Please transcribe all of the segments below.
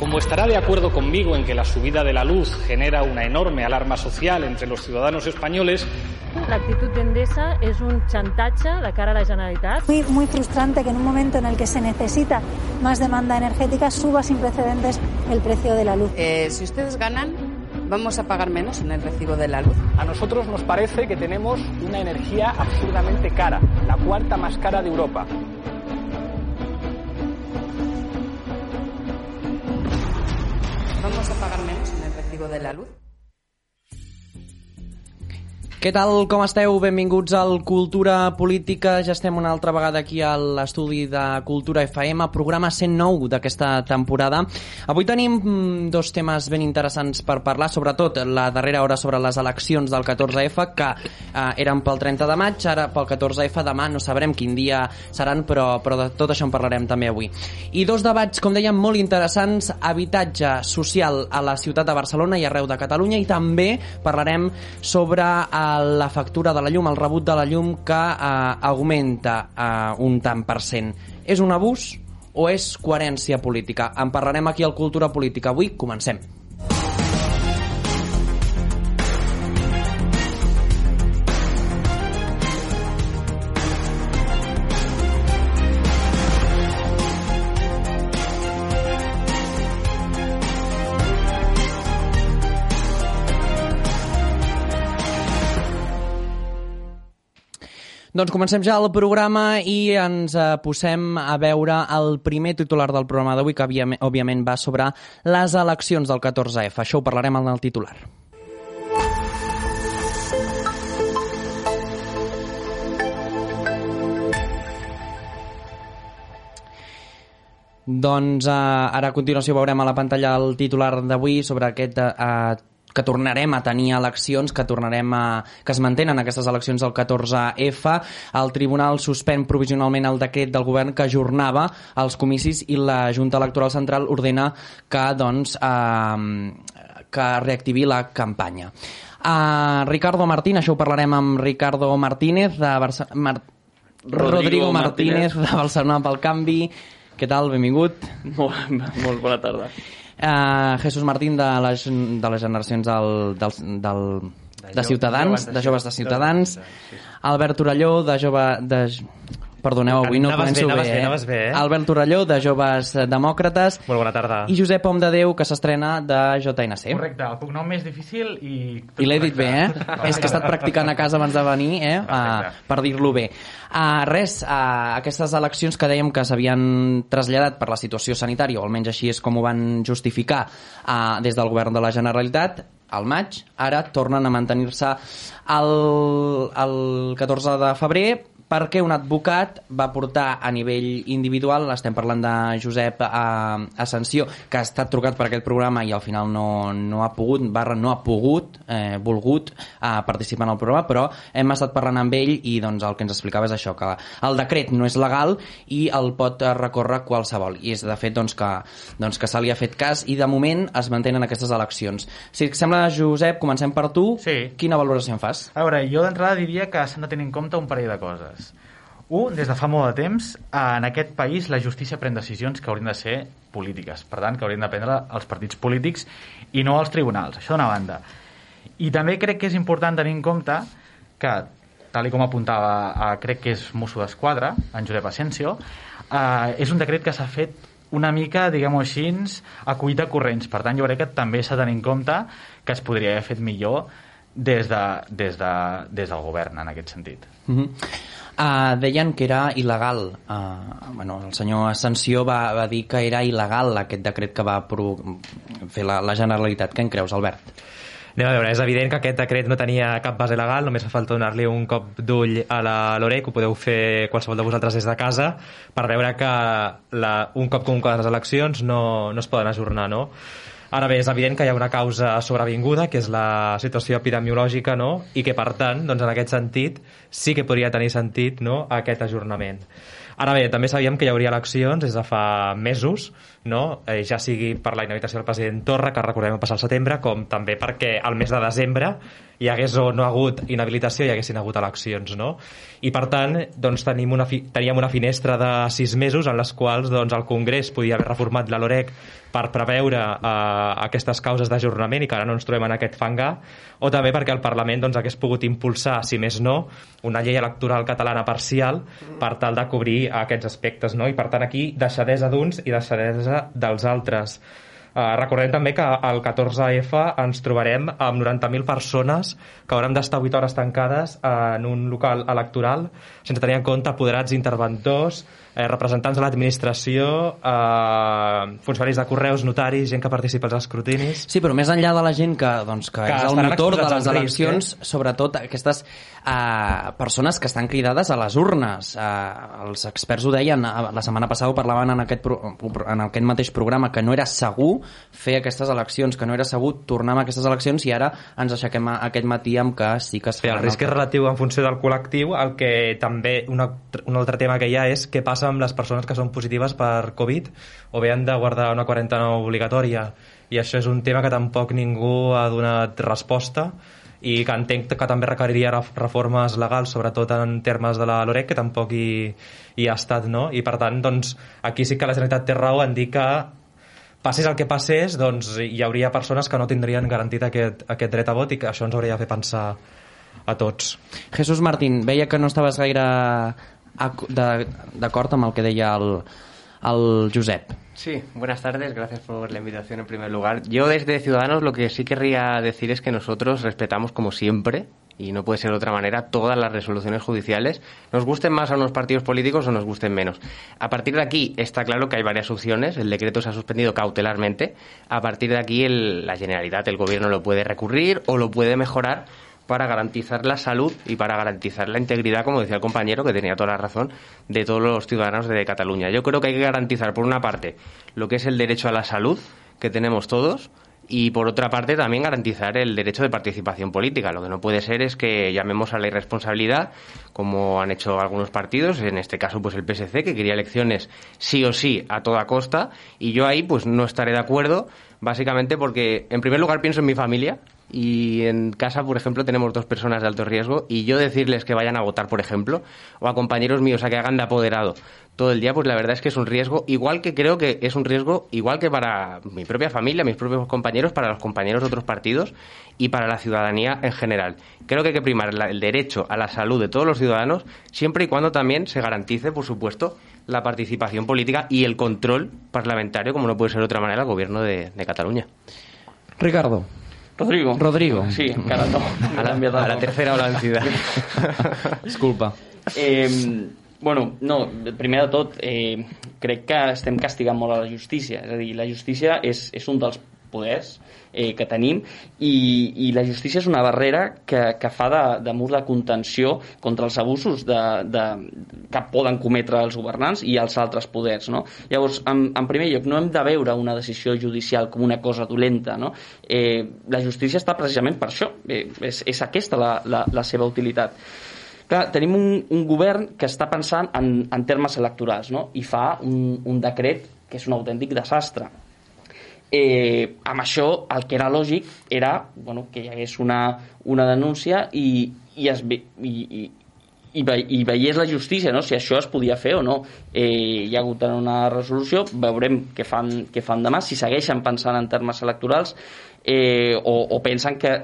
Como estará de acuerdo conmigo en que la subida de la luz genera una enorme alarma social entre los ciudadanos españoles, L'actitud d'Endesa és un xantatge de cara a la Generalitat. Muy, muy frustrante que en un momento en el que se necesita más demanda energética suba sin precedentes el precio de la luz. Eh, si ustedes ganan, vamos a pagar menos en el recibo de la luz. a nosotros nos parece que tenemos una energía absurdamente cara, la cuarta más cara de Europa. De la luz. Què tal, com esteu? Benvinguts al Cultura Política. Ja estem una altra vegada aquí a l'estudi de Cultura FM, programa 109 d'aquesta temporada. Avui tenim mm, dos temes ben interessants per parlar, sobretot la darrera hora sobre les eleccions del 14F, que eh, eren pel 30 de maig, ara pel 14F, demà no sabrem quin dia seran, però, però de tot això en parlarem també avui. I dos debats, com dèiem, molt interessants, habitatge social a la ciutat de Barcelona i arreu de Catalunya, i també parlarem sobre eh, la factura de la llum, el rebut de la llum que eh, augmenta eh, un tant per cent. És un abús o és coherència política? En parlarem aquí al Cultura Política. Avui comencem. Doncs comencem ja el programa i ens eh, posem a veure el primer titular del programa d'avui, que òbviament, va sobre les eleccions del 14F. Això ho parlarem en el titular. Doncs eh, ara a continuació veurem a la pantalla el titular d'avui sobre aquest eh, que tornarem a tenir eleccions, que tornarem a... que es mantenen aquestes eleccions del 14F. El Tribunal suspèn provisionalment el decret del govern que ajornava els comicis i la Junta Electoral Central ordena que, doncs, eh, que reactivi la campanya. Uh, Ricardo Martín, això ho parlarem amb Ricardo Martínez de Barça... Mar... Rodrigo, Rodrigo Martínez, Martínez de Barcelona pel Canvi. Què tal? Benvingut. Molt, molt bona tarda. Uh, Jesús Martín de les, de les generacions del, del, del, de, de Ciutadans, de joves de Ciutadans, Albert Torelló, de jove... De, perdoneu, avui no Anaves començo bé, anaves bé, bé, eh? bé, eh? Albert Torelló, de Joves Demòcrates, Molt bona tarda. i Josep Om de Déu, que s'estrena de JNC. Correcte, el cognom més difícil i... I l'he dit bé, eh? És que he estat practicant a casa abans de venir, eh? Uh, per dir-lo bé. Uh, res, uh, aquestes eleccions que dèiem que s'havien traslladat per la situació sanitària, o almenys així és com ho van justificar uh, des del govern de la Generalitat, al maig, ara tornen a mantenir-se el, el 14 de febrer perquè un advocat va portar a nivell individual, estem parlant de Josep eh, Ascensió, que ha estat trucat per aquest programa i al final no, no ha pogut, barra no ha pogut, eh, volgut eh, participar en el programa, però hem estat parlant amb ell i doncs, el que ens explicava és això, que el decret no és legal i el pot recórrer qualsevol. I és de fet doncs, que, doncs, que se li ha fet cas i de moment es mantenen aquestes eleccions. Si et sembla, Josep, comencem per tu. Sí. Quina valoració en fas? A veure, jo d'entrada diria que s'han de tenir en compte un parell de coses. Un, des de fa molt de temps, en aquest país la justícia pren decisions que haurien de ser polítiques. Per tant, que haurien de prendre els partits polítics i no els tribunals. Això d'una banda. I també crec que és important tenir en compte que, tal com apuntava, eh, crec que és mosso d'esquadra, en Josep Asensio, eh, és un decret que s'ha fet una mica, diguem-ho així, a cuita corrents. Per tant, jo crec que també s'ha de tenir en compte que es podria haver fet millor des, de, des, de, des del govern, en aquest sentit. Uh -huh. Uh, deien que era il·legal. Uh, bueno, el senyor Ascensió va, va dir que era il·legal aquest decret que va fer la, la Generalitat. Què en creus, Albert? Anem a veure, és evident que aquest decret no tenia cap base legal, només fa falta donar-li un cop d'ull a la Lorec, ho podeu fer qualsevol de vosaltres des de casa, per veure que la, un cop convocades les eleccions no, no es poden ajornar, no? Ara bé, és evident que hi ha una causa sobrevinguda, que és la situació epidemiològica, no? i que, per tant, doncs, en aquest sentit, sí que podria tenir sentit no? aquest ajornament. Ara bé, també sabíem que hi hauria eleccions des de fa mesos, no? eh, ja sigui per la inhabitació del president Torra, que recordem passar al setembre, com també perquè al mes de desembre hi hagués o no hagut inhabilitació i hi haguessin hagut eleccions. No? I per tant, doncs, tenim una teníem una finestra de sis mesos en les quals doncs, el Congrés podia haver reformat la LOREC per preveure eh, aquestes causes d'ajornament i que ara no ens trobem en aquest fangar, o també perquè el Parlament doncs, hagués pogut impulsar, si més no, una llei electoral catalana parcial per tal de cobrir aquests aspectes. No? I per tant aquí deixadesa d'uns i deixadesa dels altres. Uh, recordem també que al 14F ens trobarem amb 90.000 persones que hauran d'estar 8 hores tancades en un local electoral sense tenir en compte apoderats interventors, eh, representants de l'administració, eh, funcionaris de correus, notaris, gent que participa als escrutinis... Sí, però més enllà de la gent que, doncs, que, Que és el motor de les al risc, eleccions, sobretot aquestes uh, persones que estan cridades a les urnes. Uh, els experts ho deien, uh, la setmana passada ho parlaven en aquest, pro, en aquest mateix programa, que no era segur fer aquestes eleccions, que no era segur tornar a aquestes eleccions i ara ens aixequem a- aquest matí amb que sí que es Bé, el risc és relatiu en funció del col·lectiu, el que també un, altre- un altre tema que hi ha és què passa amb les persones que són positives per Covid o bé han de guardar una quarantena obligatòria i això és un tema que tampoc ningú ha donat resposta i que entenc que també requeriria ref- reformes legals, sobretot en termes de la LOREC, que tampoc hi, hi ha estat, no? I per tant, doncs, aquí sí que la Generalitat té raó en dir que passés el que passés, doncs hi hauria persones que no tindrien garantit aquest, aquest dret a vot i que això ens hauria de fer pensar a tots. Jesús Martín, veia que no estaves gaire d'acord amb el que deia el, el Josep. Sí, buenas tardes, gracias por la invitación en primer lugar. Yo desde Ciudadanos lo que sí querría decir es que nosotros respetamos como siempre, y no puede ser de otra manera, todas las resoluciones judiciales, nos gusten más a unos partidos políticos o nos gusten menos. A partir de aquí está claro que hay varias opciones, el decreto se ha suspendido cautelarmente, a partir de aquí la Generalidad, el Gobierno lo puede recurrir o lo puede mejorar para garantizar la salud y para garantizar la integridad, como decía el compañero, que tenía toda la razón, de todos los ciudadanos de Cataluña. Yo creo que hay que garantizar, por una parte, lo que es el derecho a la salud, que tenemos todos, y por otra parte también garantizar el derecho de participación política. Lo que no puede ser es que llamemos a la irresponsabilidad, como han hecho algunos partidos, en este caso pues el PSC, que quería elecciones sí o sí a toda costa, y yo ahí pues no estaré de acuerdo, básicamente porque en primer lugar pienso en mi familia, y en casa, por ejemplo, tenemos dos personas de alto riesgo y yo decirles que vayan a votar, por ejemplo, o a compañeros míos a que hagan de apoderado todo el día, pues la verdad es que es un riesgo, igual que creo que es un riesgo, igual que para mi propia familia, mis propios compañeros, para los compañeros de otros partidos y para la ciudadanía en general. Creo que hay que primar el derecho a la salud de todos los ciudadanos, siempre y cuando también se garantice, por supuesto, la participación política y el control parlamentario, como no puede ser de otra manera, al gobierno de, de Cataluña. Ricardo. Rodrigo. Rodrigo. Sí, encara no. A la, a la tercera o la vencida. Disculpa. Eh, bueno, no, primer de tot, eh, crec que estem castigant molt a la justícia. És a dir, la justícia és, és un dels poders eh, que tenim i, i la justícia és una barrera que, que fa de, de mur de contenció contra els abusos de, de, que poden cometre els governants i els altres poders. No? Llavors, en, en primer lloc, no hem de veure una decisió judicial com una cosa dolenta. No? Eh, la justícia està precisament per això. Eh, és, és aquesta la, la, la seva utilitat. Clar, tenim un, un govern que està pensant en, en termes electorals no? i fa un, un decret que és un autèntic desastre. Eh, amb això el que era lògic era bueno, que hi hagués una, una denúncia i, i, es, ve- i, i, i, ve, i veiés la justícia no? si això es podia fer o no eh, hi ha hagut una resolució veurem què fan, què fan demà si segueixen pensant en termes electorals eh, o, o pensen que,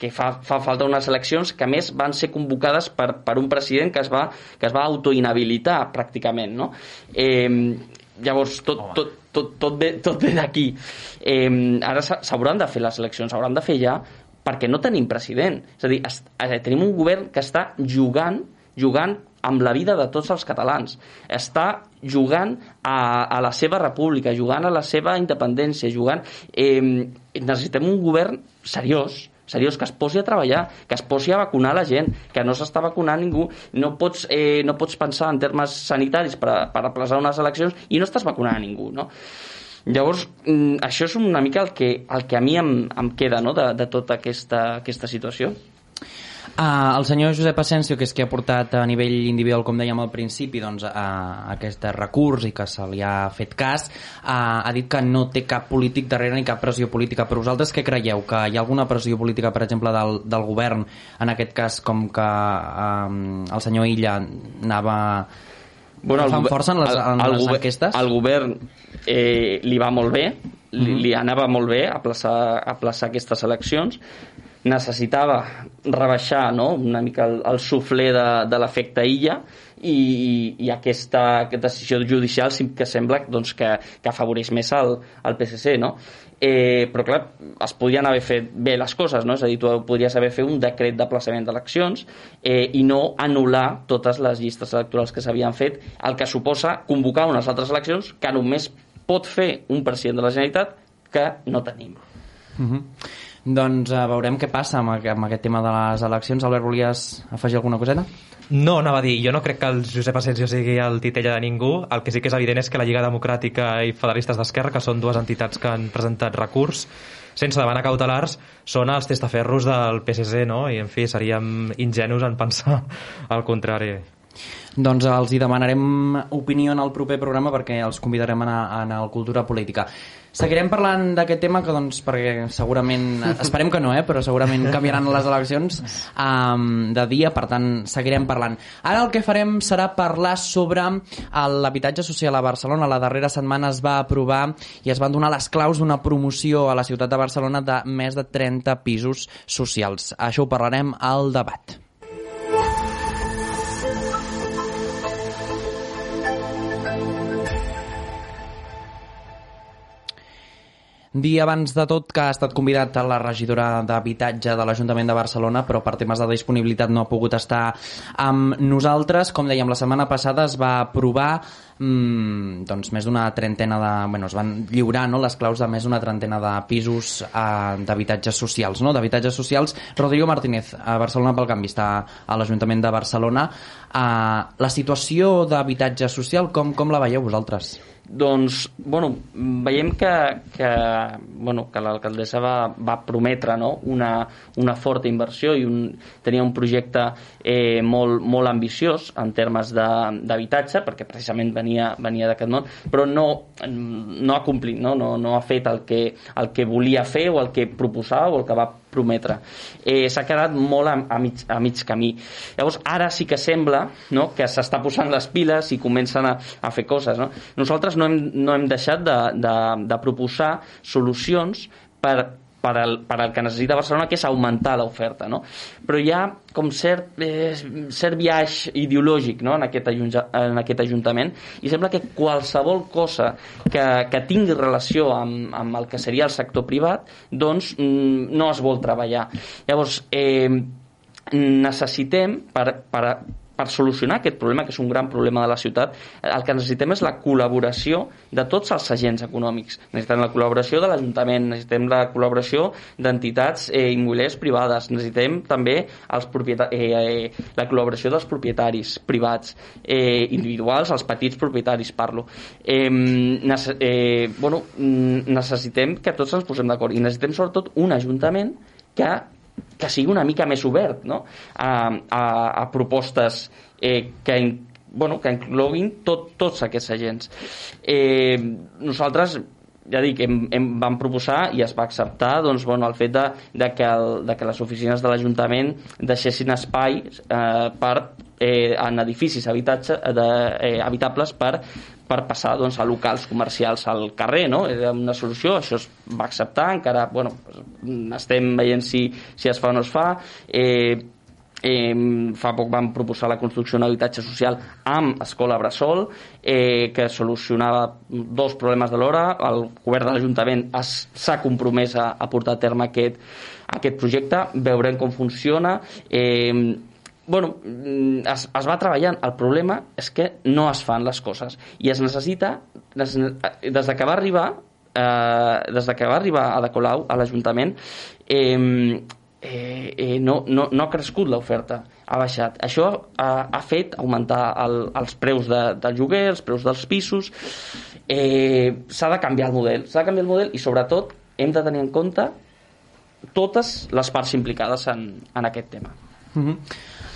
que fa, fa falta unes eleccions que a més van ser convocades per, per un president que es va, que es va autoinhabilitar pràcticament no? eh, llavors tot, tot, tot, tot ve, tot ve d'aquí eh, ara s'ha- s'hauran de fer les eleccions s'hauran de fer ja perquè no tenim president és a dir, es, eh, tenim un govern que està jugant jugant amb la vida de tots els catalans. Està jugant a, a la seva república, jugant a la seva independència, jugant... Eh, necessitem un govern seriós, seriós, que es posi a treballar, que es posi a vacunar la gent, que no s'està vacunant ningú. No pots, eh, no pots pensar en termes sanitaris per, a, per aplaçar unes eleccions i no estàs vacunant a ningú, no? Llavors, mm, això és una mica el que, el que a mi em, em queda no? de, de tota aquesta, aquesta situació. Uh, el senyor Josep Asensio, que és qui ha portat a nivell individual, com dèiem al principi, doncs, a, a aquest recurs i que se li ha fet cas, uh, ha dit que no té cap polític darrere ni cap pressió política. Però vosaltres què creieu? Que hi ha alguna pressió política, per exemple, del, del govern, en aquest cas, com que um, el senyor Illa anava... Bueno, fan gover- força en les, en al les enquestes? Al govern eh, li va molt bé, li, li anava molt bé aplaçar, aplaçar aquestes eleccions necessitava rebaixar no? una mica el, el sufler de, de l'efecte illa i, i aquesta, aquesta decisió judicial sí que sembla doncs, que, que afavoreix més el, el PSC no? eh, però clar, es podien haver fet bé les coses, no? és a dir, tu podries haver fet un decret d'aplaçament d'eleccions eh, i no anul·lar totes les llistes electorals que s'havien fet, el que suposa convocar unes altres eleccions que només pot fer un president de la Generalitat que no tenim. Uh -huh. Doncs uh, veurem què passa amb, amb aquest tema de les eleccions. Albert, volies afegir alguna coseta? No, anava a dir, jo no crec que el Josep Asensio sigui el titella de ningú. El que sí que és evident és que la Lliga Democràtica i Federalistes d'Esquerra, que són dues entitats que han presentat recurs, sense demanar cautelars, són els testaferros del PSC, no? I, en fi, seríem ingenus en pensar el contrari. Doncs els hi demanarem opinió en el proper programa perquè els convidarem a anar, a anar al Cultura Política. Seguirem parlant d'aquest tema que doncs perquè segurament, esperem que no, eh, però segurament canviaran les eleccions um, de dia, per tant seguirem parlant. Ara el que farem serà parlar sobre l'habitatge social a Barcelona. La darrera setmana es va aprovar i es van donar les claus d'una promoció a la ciutat de Barcelona de més de 30 pisos socials. Això ho parlarem al debat. Dia abans de tot que ha estat convidat a la regidora d'Habitatge de l'Ajuntament de Barcelona, però per temes de disponibilitat no ha pogut estar amb nosaltres. Com dèiem, la setmana passada es va aprovar mmm, doncs més d'una trentena de... Bueno, es van lliurar no, les claus de més d'una trentena de pisos eh, d'habitatges socials, no? d'habitatges socials. Rodrigo Martínez, a Barcelona pel Canvi, està a l'Ajuntament de Barcelona. Eh, la situació d'habitatge social, com, com la veieu vosaltres? Doncs, bueno, veiem que, que, bueno, que l'alcaldessa va, va prometre no? una, una forta inversió i un, tenia un projecte eh, molt, molt ambiciós en termes d'habitatge, perquè precisament venia, venia d'aquest món, però no, no ha complit, no? No, no ha fet el que, el que volia fer o el que proposava o el que va prometre. Eh, S'ha quedat molt a, a, mig, a mig camí. Llavors, ara sí que sembla no, que s'està posant les piles i comencen a, a fer coses. No? Nosaltres no hem, no hem deixat de, de, de proposar solucions per per al, per al que necessita Barcelona, que és augmentar l'oferta. No? Però hi ha com cert, eh, cert viatge ideològic no? en, aquest en aquest Ajuntament i sembla que qualsevol cosa que, que tingui relació amb, amb el que seria el sector privat doncs mm, no es vol treballar. Llavors, eh, necessitem per, per, per solucionar aquest problema, que és un gran problema de la ciutat, el que necessitem és la col·laboració de tots els agents econòmics. Necessitem la col·laboració de l'Ajuntament, necessitem la col·laboració d'entitats eh, immobiliàries privades, necessitem també els eh, eh, la col·laboració dels propietaris privats, eh, individuals, els petits propietaris, parlo. Eh, nece eh, bueno, necessitem que tots ens posem d'acord i necessitem sobretot un ajuntament que que sigui una mica més obert no? a, a, a propostes eh, que, bueno, que incloguin tot, tots aquests agents. Eh, nosaltres ja dic, hem, hem, vam proposar i es va acceptar doncs, bueno, el fet de, de, que el, de que les oficines de l'Ajuntament deixessin espai eh, per, eh, en edificis habitatge, de, eh, habitables per per passar doncs, a locals comercials al carrer, no? Era una solució, això es va acceptar, encara, bueno, estem veient si, si es fa o no es fa, eh, Eh, fa poc vam proposar la construcció d'un habitatge social amb Escola Bressol eh, que solucionava dos problemes de l'hora. El govern de l'Ajuntament s'ha compromès a, a portar a terme aquest, aquest projecte. Veurem com funciona. Eh, bueno, mm, es, es va treballant. El problema és que no es fan les coses i es necessita, des, des de que va arribar eh, des de que va arribar a de Colau, a l'Ajuntament, eh, eh, eh, no, no, no ha crescut l'oferta, ha baixat. Això ha, ha fet augmentar el, els preus de, del lloguer, els preus dels pisos. Eh, s'ha de canviar el model, s'ha de canviar el model i sobretot hem de tenir en compte totes les parts implicades en, en aquest tema. Uh -huh.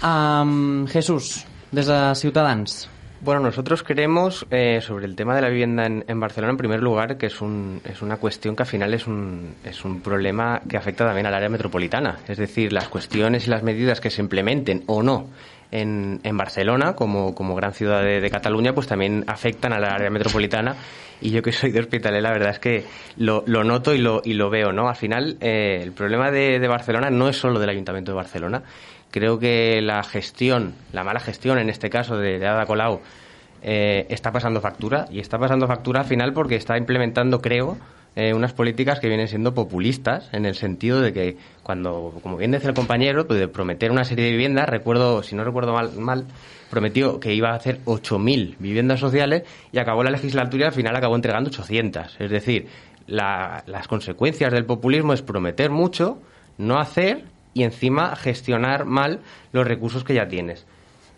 Um, Jesús, des de Ciutadans. Bueno, nosotros creemos eh, sobre el tema de la vivienda en, Barcelona, en primer lugar, que es, un, es una cuestión que al final es un, es un problema que afecta también al área metropolitana. Es decir, las cuestiones y las medidas que se implementen o no en, en Barcelona, como, como gran ciudad de, de Cataluña, pues también afectan al área metropolitana. Y yo que soy de Hospitalet, la verdad es que lo, lo noto y lo, y lo veo, ¿no? Al final, eh, el problema de, de Barcelona no es solo del Ayuntamiento de Barcelona. Creo que la gestión, la mala gestión en este caso de, de Ada Colau, eh, está pasando factura. Y está pasando factura al final porque está implementando, creo, eh, unas políticas que vienen siendo populistas en el sentido de que cuando, como bien decía el compañero, pues de prometer una serie de viviendas, recuerdo, si no recuerdo mal, mal prometió que iba a hacer 8.000 viviendas sociales y acabó la legislatura y al final acabó entregando 800. Es decir, la- las consecuencias del populismo es prometer mucho, no hacer y encima gestionar mal los recursos que ya tienes.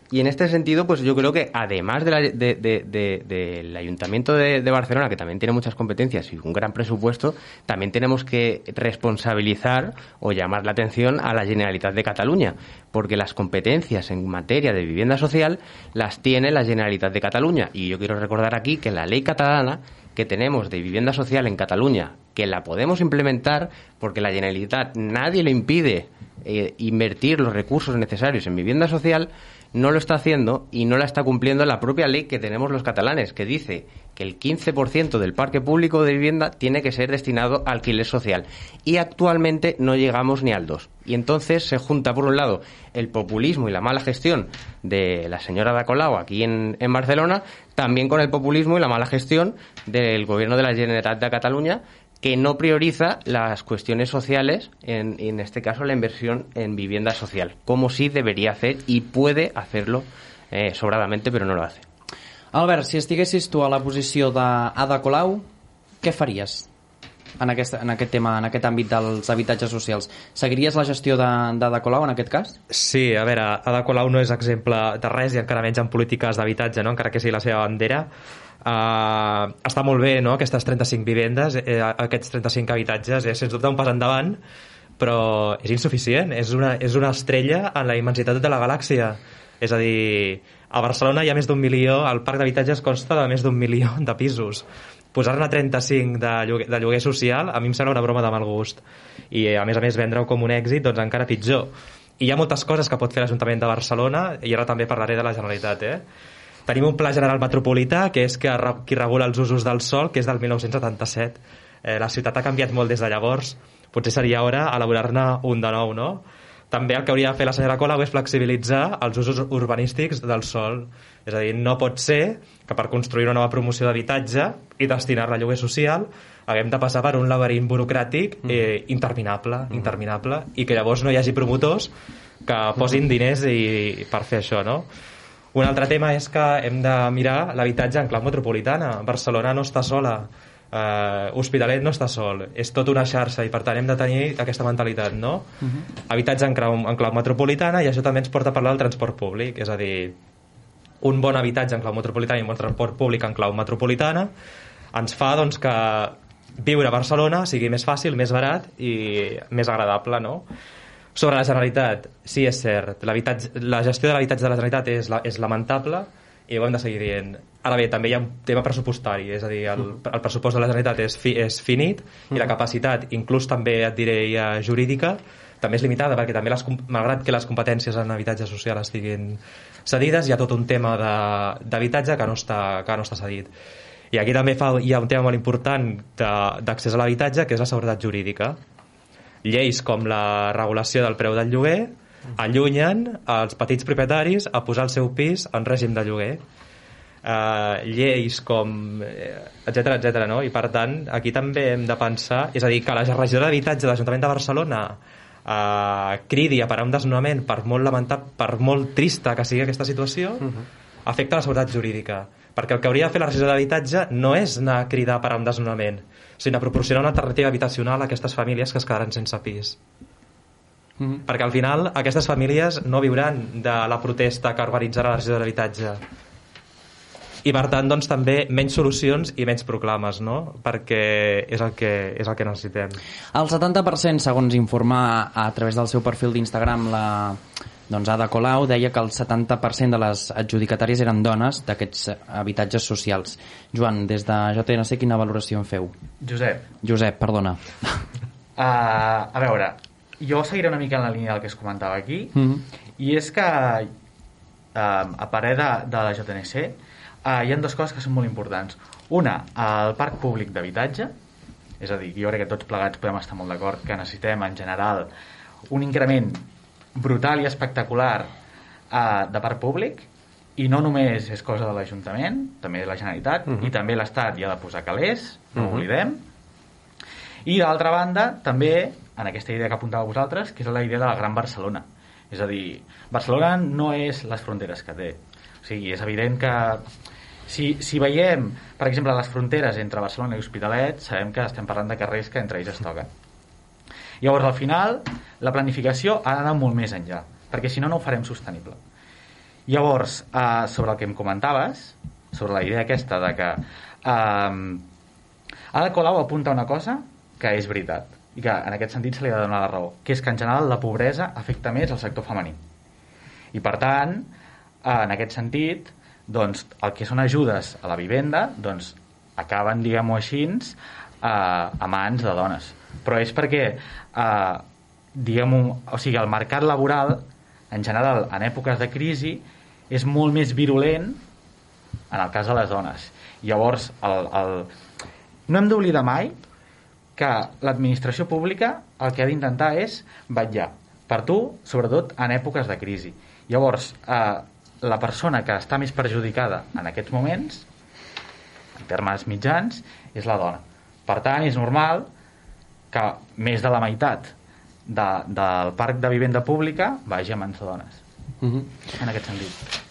Y en este sentido, pues yo creo que además de la- de- de- del Ayuntamiento de, de Barcelona, que también tiene muchas competencias y un gran presupuesto, también tenemos que responsabilizar o llamar la atención a la Generalitat de Cataluña, porque las competencias en materia de vivienda social las tiene la Generalitat de Cataluña. Y yo quiero recordar aquí que la ley catalana que tenemos de vivienda social en Cataluña, que la podemos implementar porque la Generalitat nadie le impide eh, invertir los recursos necesarios en vivienda social, no lo está haciendo y no la está cumpliendo la propia ley que tenemos los catalanes, que dice que el 15% del parque público de vivienda tiene que ser destinado a alquiler social. Y actualmente no llegamos ni al 2. Y entonces se junta, por un lado, el populismo y la mala gestión de la señora Ada Colau aquí en, en Barcelona, también con el populismo y la mala gestión del gobierno de la Generalitat de Cataluña, que no prioriza las cuestiones sociales, en, en este caso la inversión en vivienda social, como sí debería hacer y puede hacerlo eh, sobradamente, pero no lo hace. Albert, si estiguessis tu a la posició d'Ada Colau, què faries en aquest, en aquest tema, en aquest àmbit dels habitatges socials? Seguiries la gestió de- d'Ada Colau en aquest cas? Sí, a veure, Ada Colau no és exemple de res i encara menys en polítiques d'habitatge, no? encara que sigui la seva bandera. Uh, està molt bé, no?, aquestes 35 vivendes, eh, aquests 35 habitatges, és sens dubte un pas endavant, però és insuficient, és una, és una estrella en la immensitat de la galàxia. És a dir, a Barcelona hi ha més d'un milió, el parc d'habitatges consta de més d'un milió de pisos. Posar-ne 35 de lloguer, de lloguer social a mi em sembla una broma de mal gust. I a més a més vendre-ho com un èxit, doncs encara pitjor. I hi ha moltes coses que pot fer l'Ajuntament de Barcelona, i ara també parlaré de la Generalitat, eh? Tenim un pla general metropolità, que és que qui regula els usos del sol, que és del 1977. Eh, la ciutat ha canviat molt des de llavors. Potser seria hora elaborar-ne un de nou, no? També el que hauria de fer la senyora Colau és flexibilitzar els usos urbanístics del sol. És a dir, no pot ser que per construir una nova promoció d'habitatge i destinar-la a lloguer social haguem de passar per un laberint burocràtic eh, interminable, interminable, i que llavors no hi hagi promotors que posin diners i, per fer això, no? Un altre tema és que hem de mirar l'habitatge en clau metropolitana. Barcelona no està sola, eh, Hospitalet no està sol, és tota una xarxa i per tant hem de tenir aquesta mentalitat, no? Habitatge en clau, en clau metropolitana i això també ens porta a parlar del transport públic, és a dir, un bon habitatge en clau metropolitana i un bon transport públic en clau metropolitana ens fa doncs, que viure a Barcelona sigui més fàcil, més barat i més agradable, no? Sobre la Generalitat, sí, és cert, la gestió de l'habitatge de la Generalitat és, la, és lamentable i ho hem de seguir dient. Ara bé, també hi ha un tema pressupostari, és a dir, el, el pressupost de la Generalitat és, fi, és finit i la capacitat, inclús també et diré ja jurídica, també és limitada perquè també les, malgrat que les competències en habitatge social estiguin cedides, hi ha tot un tema de- d'habitatge que, no està, que no està cedit. I aquí també fa, hi ha un tema molt important d'accés a l'habitatge, que és la seguretat jurídica. Lleis com la regulació del preu del lloguer allunyen els petits propietaris a posar el seu pis en règim de lloguer. Uh, lleis com etc etc. no? i per tant aquí també hem de pensar és a dir, que la regió d'habitatge de l'Ajuntament de Barcelona uh, cridi a parar un desnonament per molt lamentat, per molt trista que sigui aquesta situació afecta la seguretat jurídica perquè el que hauria de fer la regió d'habitatge no és anar a cridar a parar un desnonament sinó proporcionar una alternativa habitacional a aquestes famílies que es quedaran sense pis. Perquè al final aquestes famílies no viuran de la protesta que organitzarà la regió de l'habitatge i per tant doncs, també menys solucions i menys proclames no? perquè és el que, és el que necessitem. El 70%, segons informa a través del seu perfil d'Instagram la doncs Ada Colau deia que el 70% de les adjudicatàries eren dones d'aquests habitatges socials. Joan, des de JNC quina valoració en feu? Josep, Josep, perdona. Uh, a veure, jo seguiré una mica en la línia del que es comentava aquí, Mhm. i és que eh, a parer de, de la JNC, eh, hi ha dues coses que són molt importants. Una, el parc públic d'habitatge, és a dir, jo crec que tots plegats podem estar molt d'acord que necessitem, en general, un increment brutal i espectacular eh, de parc públic, i no només és cosa de l'Ajuntament, també de la Generalitat, uh -huh. i també l'Estat hi ha de posar calés, no uh -huh. oblidem. I d'altra banda, també, en aquesta idea que apuntava vosaltres, que és la idea de la Gran Barcelona. És a dir, Barcelona no és les fronteres que té. O sigui, és evident que si, si veiem, per exemple, les fronteres entre Barcelona i Hospitalet, sabem que estem parlant de carrers que entre ells es toquen. Llavors, al final, la planificació ha d'anar molt més enllà, perquè si no, no ho farem sostenible. Llavors, eh, sobre el que em comentaves, sobre la idea aquesta de que eh, Ada Colau apunta una cosa que és veritat i que en aquest sentit se li ha de donar la raó, que és que en general la pobresa afecta més al sector femení. I per tant, eh, en aquest sentit, doncs, el que són ajudes a la vivenda doncs, acaben, diguem-ho així, eh, a mans de dones. Però és perquè, eh, diguem o sigui, el mercat laboral, en general, en èpoques de crisi, és molt més virulent en el cas de les dones. Llavors, el, el... no hem d'oblidar mai que l'administració pública el que ha d'intentar és vetllar per tu, sobretot en èpoques de crisi. Llavors, eh, la persona que està més perjudicada en aquests moments, en termes mitjans, és la dona. Per tant, és normal que més de la meitat de, del parc de vivenda pública vagi a mans de dones. Uh -huh. En aquest sentit.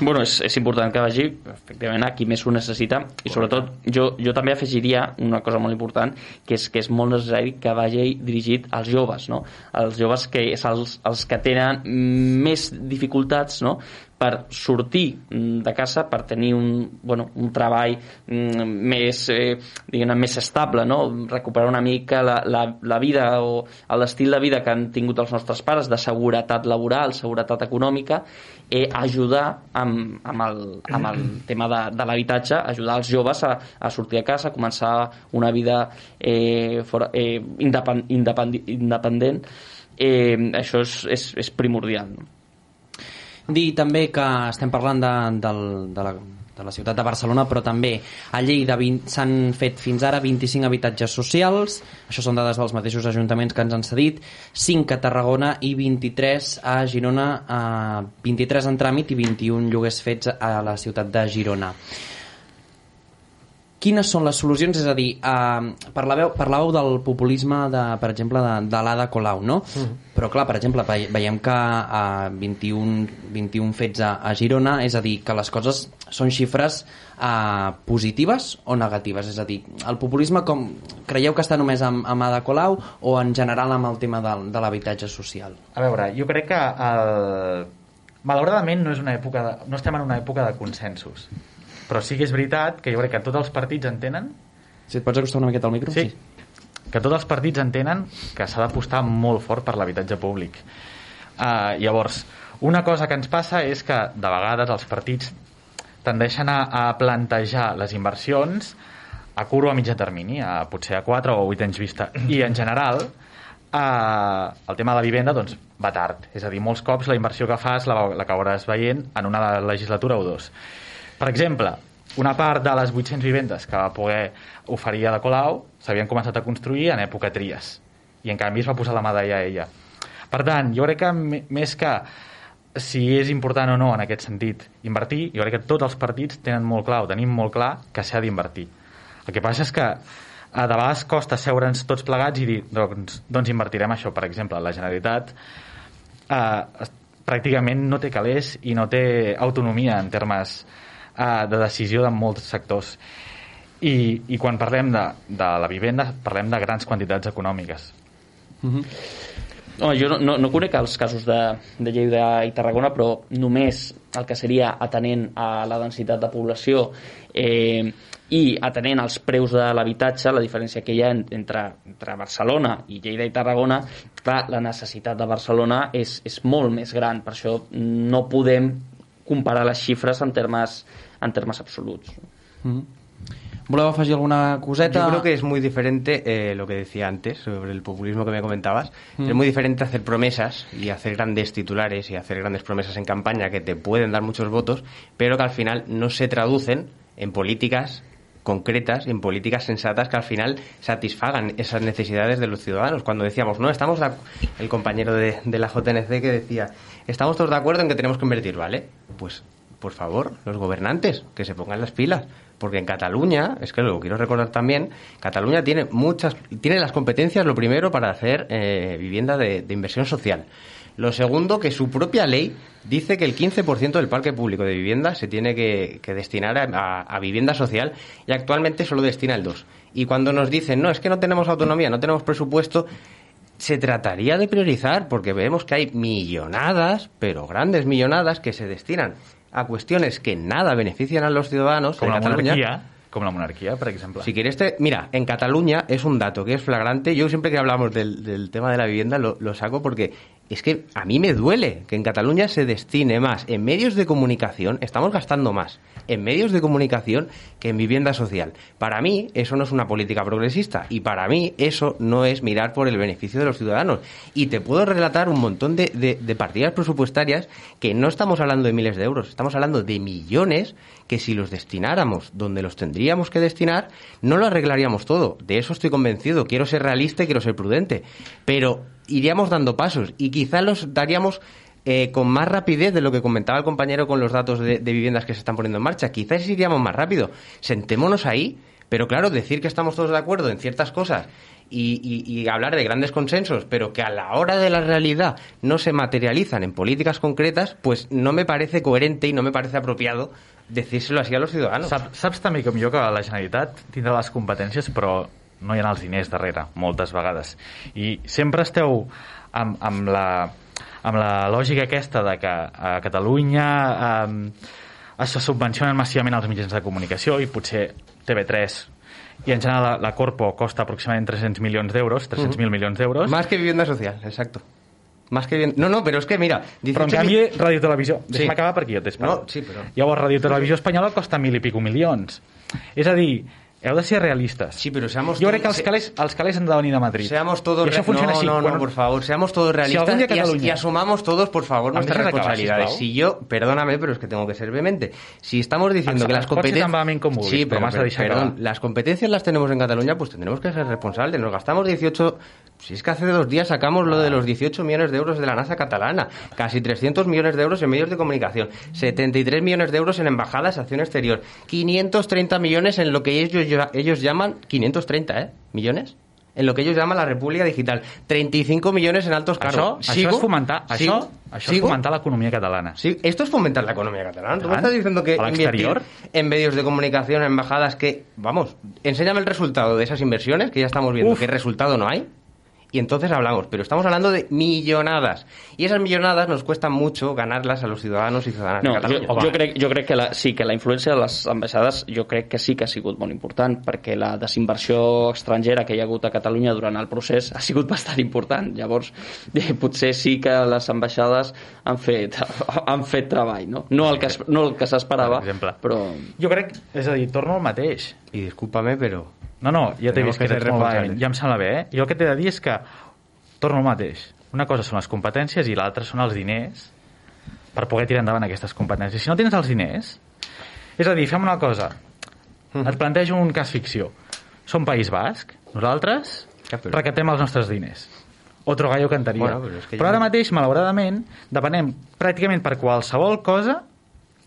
Bueno, és, és important que vagi efectivament a qui més ho necessita i sobretot jo, jo també afegiria una cosa molt important que és que és molt necessari que vagi dirigit als joves, no? als joves que és els, els que tenen més dificultats no? Per sortir mm, de casa, per tenir un, bueno, un treball mm, més, eh, més estable, no? recuperar una mica la, la, la vida o l'estil de vida que han tingut els nostres pares de seguretat laboral, seguretat econòmica, eh, ajudar amb, amb, el, amb el tema de, de l'habitatge, ajudar els joves a, a sortir a casa, a començar una vida eh, fora, eh, independ, independ, independent, eh, això és, és, és primordial. No? Dir també que estem parlant de, de, de, la, de la ciutat de Barcelona, però també a Lleida s'han fet fins ara 25 habitatges socials, això són dades dels mateixos ajuntaments que ens han cedit, 5 a Tarragona i 23 a Girona, eh, 23 en tràmit i 21 lloguers fets a la ciutat de Girona quines són les solucions? És a dir, eh, parlàveu, parlàveu del populisme, de, per exemple, de, de l'Ada Colau, no? -huh. Però, clar, per exemple, veiem que a 21, 21 fets a, a Girona, és a dir, que les coses són xifres eh, positives o negatives? És a dir, el populisme, com creieu que està només amb, amb Ada Colau o en general amb el tema de, de l'habitatge social? A veure, jo crec que el... malauradament no, és una època de... no estem en una època de consensos però sí que és veritat que jo crec que tots els partits entenen... Si et pots acostar una miqueta al micro? Sí. sí. Que tots els partits entenen que s'ha d'apostar molt fort per l'habitatge públic. Uh, llavors, una cosa que ens passa és que de vegades els partits tendeixen a, a plantejar les inversions a curt o a mitjà termini, a potser a 4 o 8 anys vista. I en general, eh, el tema de la vivenda doncs, va tard. És a dir, molts cops la inversió que fas la, la acabaràs veient en una legislatura o dos. Per exemple, una part de les 800 vivendes que va poder oferir a de Colau s'havien començat a construir en època Tries i en canvi es va posar la medalla a ella. Per tant, jo crec que més que si és important o no en aquest sentit invertir, jo crec que tots els partits tenen molt clar o tenim molt clar que s'ha d'invertir. El que passa és que de vegades costa seure'ns tots plegats i dir doncs, doncs invertirem això. Per exemple, la Generalitat eh, pràcticament no té calés i no té autonomia en termes eh, de decisió de molts sectors. I, i quan parlem de, de la vivenda parlem de grans quantitats econòmiques. Mm -hmm. Home, jo no, no, no conec els casos de, de Lleida i Tarragona, però només el que seria atenent a la densitat de població eh, i atenent als preus de l'habitatge, la diferència que hi ha entre, entre Barcelona i Lleida i Tarragona, clar, la necessitat de Barcelona és, és molt més gran, per això no podem comparar les xifres en termes en termes absoluts. Mm -hmm. Voleu afegir alguna coseta? Yo creo que es muy diferente eh, lo que decía antes sobre el populismo que me comentabas. Mm. Es muy diferente hacer promesas y hacer grandes titulares y hacer grandes promesas en campaña que te pueden dar muchos votos, pero que al final no se traducen en políticas concretas, en políticas sensatas que al final satisfagan esas necesidades de los ciudadanos. Cuando decíamos, no, estamos de el compañero de, de la JNC que decía, estamos todos de acuerdo en que tenemos que invertir, ¿vale? Pues, por favor, los gobernantes, que se pongan las pilas. Porque en Cataluña, es que lo quiero recordar también, Cataluña tiene muchas, tiene las competencias, lo primero, para hacer eh, vivienda de, inversión social. Lo segundo, que su propia ley dice que el 15% del parque público de vivienda se tiene que, destinar a- a vivienda social y actualmente solo destina el 2%. Y cuando nos dicen, no, es que no tenemos autonomía, no tenemos presupuesto, se trataría de priorizar porque vemos que hay millonadas, pero grandes millonadas, que se destinan a cuestiones que nada benefician a los ciudadanos Com de la Cataluña. monarquia, com la monarquia, per exemple. Si quieres, te- mira, en Cataluña es un dato que es flagrante. Yo siempre que hablamos del, del tema de la vivienda lo, lo saco porque es que a mí me duele que en Cataluña se destine más en medios de comunicación, estamos gastando más en medios de comunicación que en vivienda social. Para mí eso no es una política progresista y para mí eso no es mirar por el beneficio de los ciudadanos. Y te puedo relatar un montón de, de- partidas presupuestarias que no estamos hablando de miles de euros, estamos hablando de millones que si los destináramos donde los tendríamos que destinar, no lo arreglaríamos todo. De eso estoy convencido. Quiero ser realista y quiero ser prudente. Pero iríamos dando pasos y quizá los daríamos eh, con más rapidez de lo que comentaba el compañero con los datos de, viviendas que se están poniendo en marcha. Quizás iríamos más rápido. Sentémonos ahí, pero claro, decir que estamos todos de acuerdo en ciertas cosas y, hablar de grandes consensos, pero que a la hora de la realidad no se materializan en políticas concretas, pues no me parece coherente y no me parece apropiado decírselo así a los ciudadanos. Sap, saps també com jo que la Generalitat tindrà les competències però no hi ha els diners darrere, moltes vegades. I sempre esteu amb, amb, la, amb la lògica aquesta de que a Catalunya eh, es subvencionen massivament els mitjans de comunicació i potser TV3 i en general la, la Corpo costa aproximadament 300 milions d'euros, 300.000 milions d'euros. Más que vivienda social, exacto. Más que bien... No, no, però és que mira... Però en 18 canvi, Ràdio Televisió, Sí. deixa'm acabar perquè jo t'he No, sí, però... Llavors, Ràdio Televisió Espanyola costa mil i pico milions. És a dir, heu de ser realistes. Sí, però seamos Jo crec que els calés, els calés han de venir de Madrid. Seamos todos funciona no, no, no, por favor, seamos todos realistas día y, as- y asumamos todos, por favor, ¿A nuestras responsabilidades. Si yo, perdóname, pero es que tengo que ser vehemente. Si estamos diciendo que las competencias... Sí, pero, pero- perdón, las competencias las tenemos en Cataluña, pues tendremos que ser responsables. Nos gastamos 18... Si es que hace dos días sacamos lo de los 18 millones de euros de la NASA catalana, casi 300 millones de euros en medios de comunicación, 73 millones de euros en embajadas, acción exterior, 530 millones en lo que ellos, ellos llaman... 530, ¿eh? ¿Millones? En lo que ellos llaman la República Digital. 35 millones en altos Això, cargos. això és fomentar, això, ¿Sigo? això és ¿Sigo? fomentar l'economia catalana. Sí, esto es fomentar la economía catalana. ¿Tú me estás diciendo que en medios de comunicación, en embajadas, que, vamos, enséñame el resultado de esas inversiones, que ya estamos viendo Uf. que resultado no hay, y entonces hablamos. Pero estamos hablando de millonadas. Y esas millonadas nos cuestan mucho ganarlas a los ciudadanos y ciudadanas No, de jo, Catalunya. jo, crec, jo crec que la, sí, que la influència de les ambaixades jo crec que sí que ha sigut molt important perquè la desinversió estrangera que hi ha hagut a Catalunya durant el procés ha sigut bastant important. Llavors, eh, potser sí que les ambaixades han fet, han fet treball, no? No el que, no el que s'esperava, però... Jo crec, és a dir, torno al mateix. Y discúlpame, pero... No, no, ja t'he vist que que ets molt valent, ja em sembla bé, eh? Jo el que t'he de dir és que torno al mateix. Una cosa són les competències i l'altra són els diners per poder tirar endavant aquestes competències. Si no tens els diners... És a dir, fem una cosa. Et plantejo un cas ficció. Som País Basc, nosaltres recatem els nostres diners. Otro gallo cantaria. Bueno, però és que però ara mateix, malauradament, depenem pràcticament per qualsevol cosa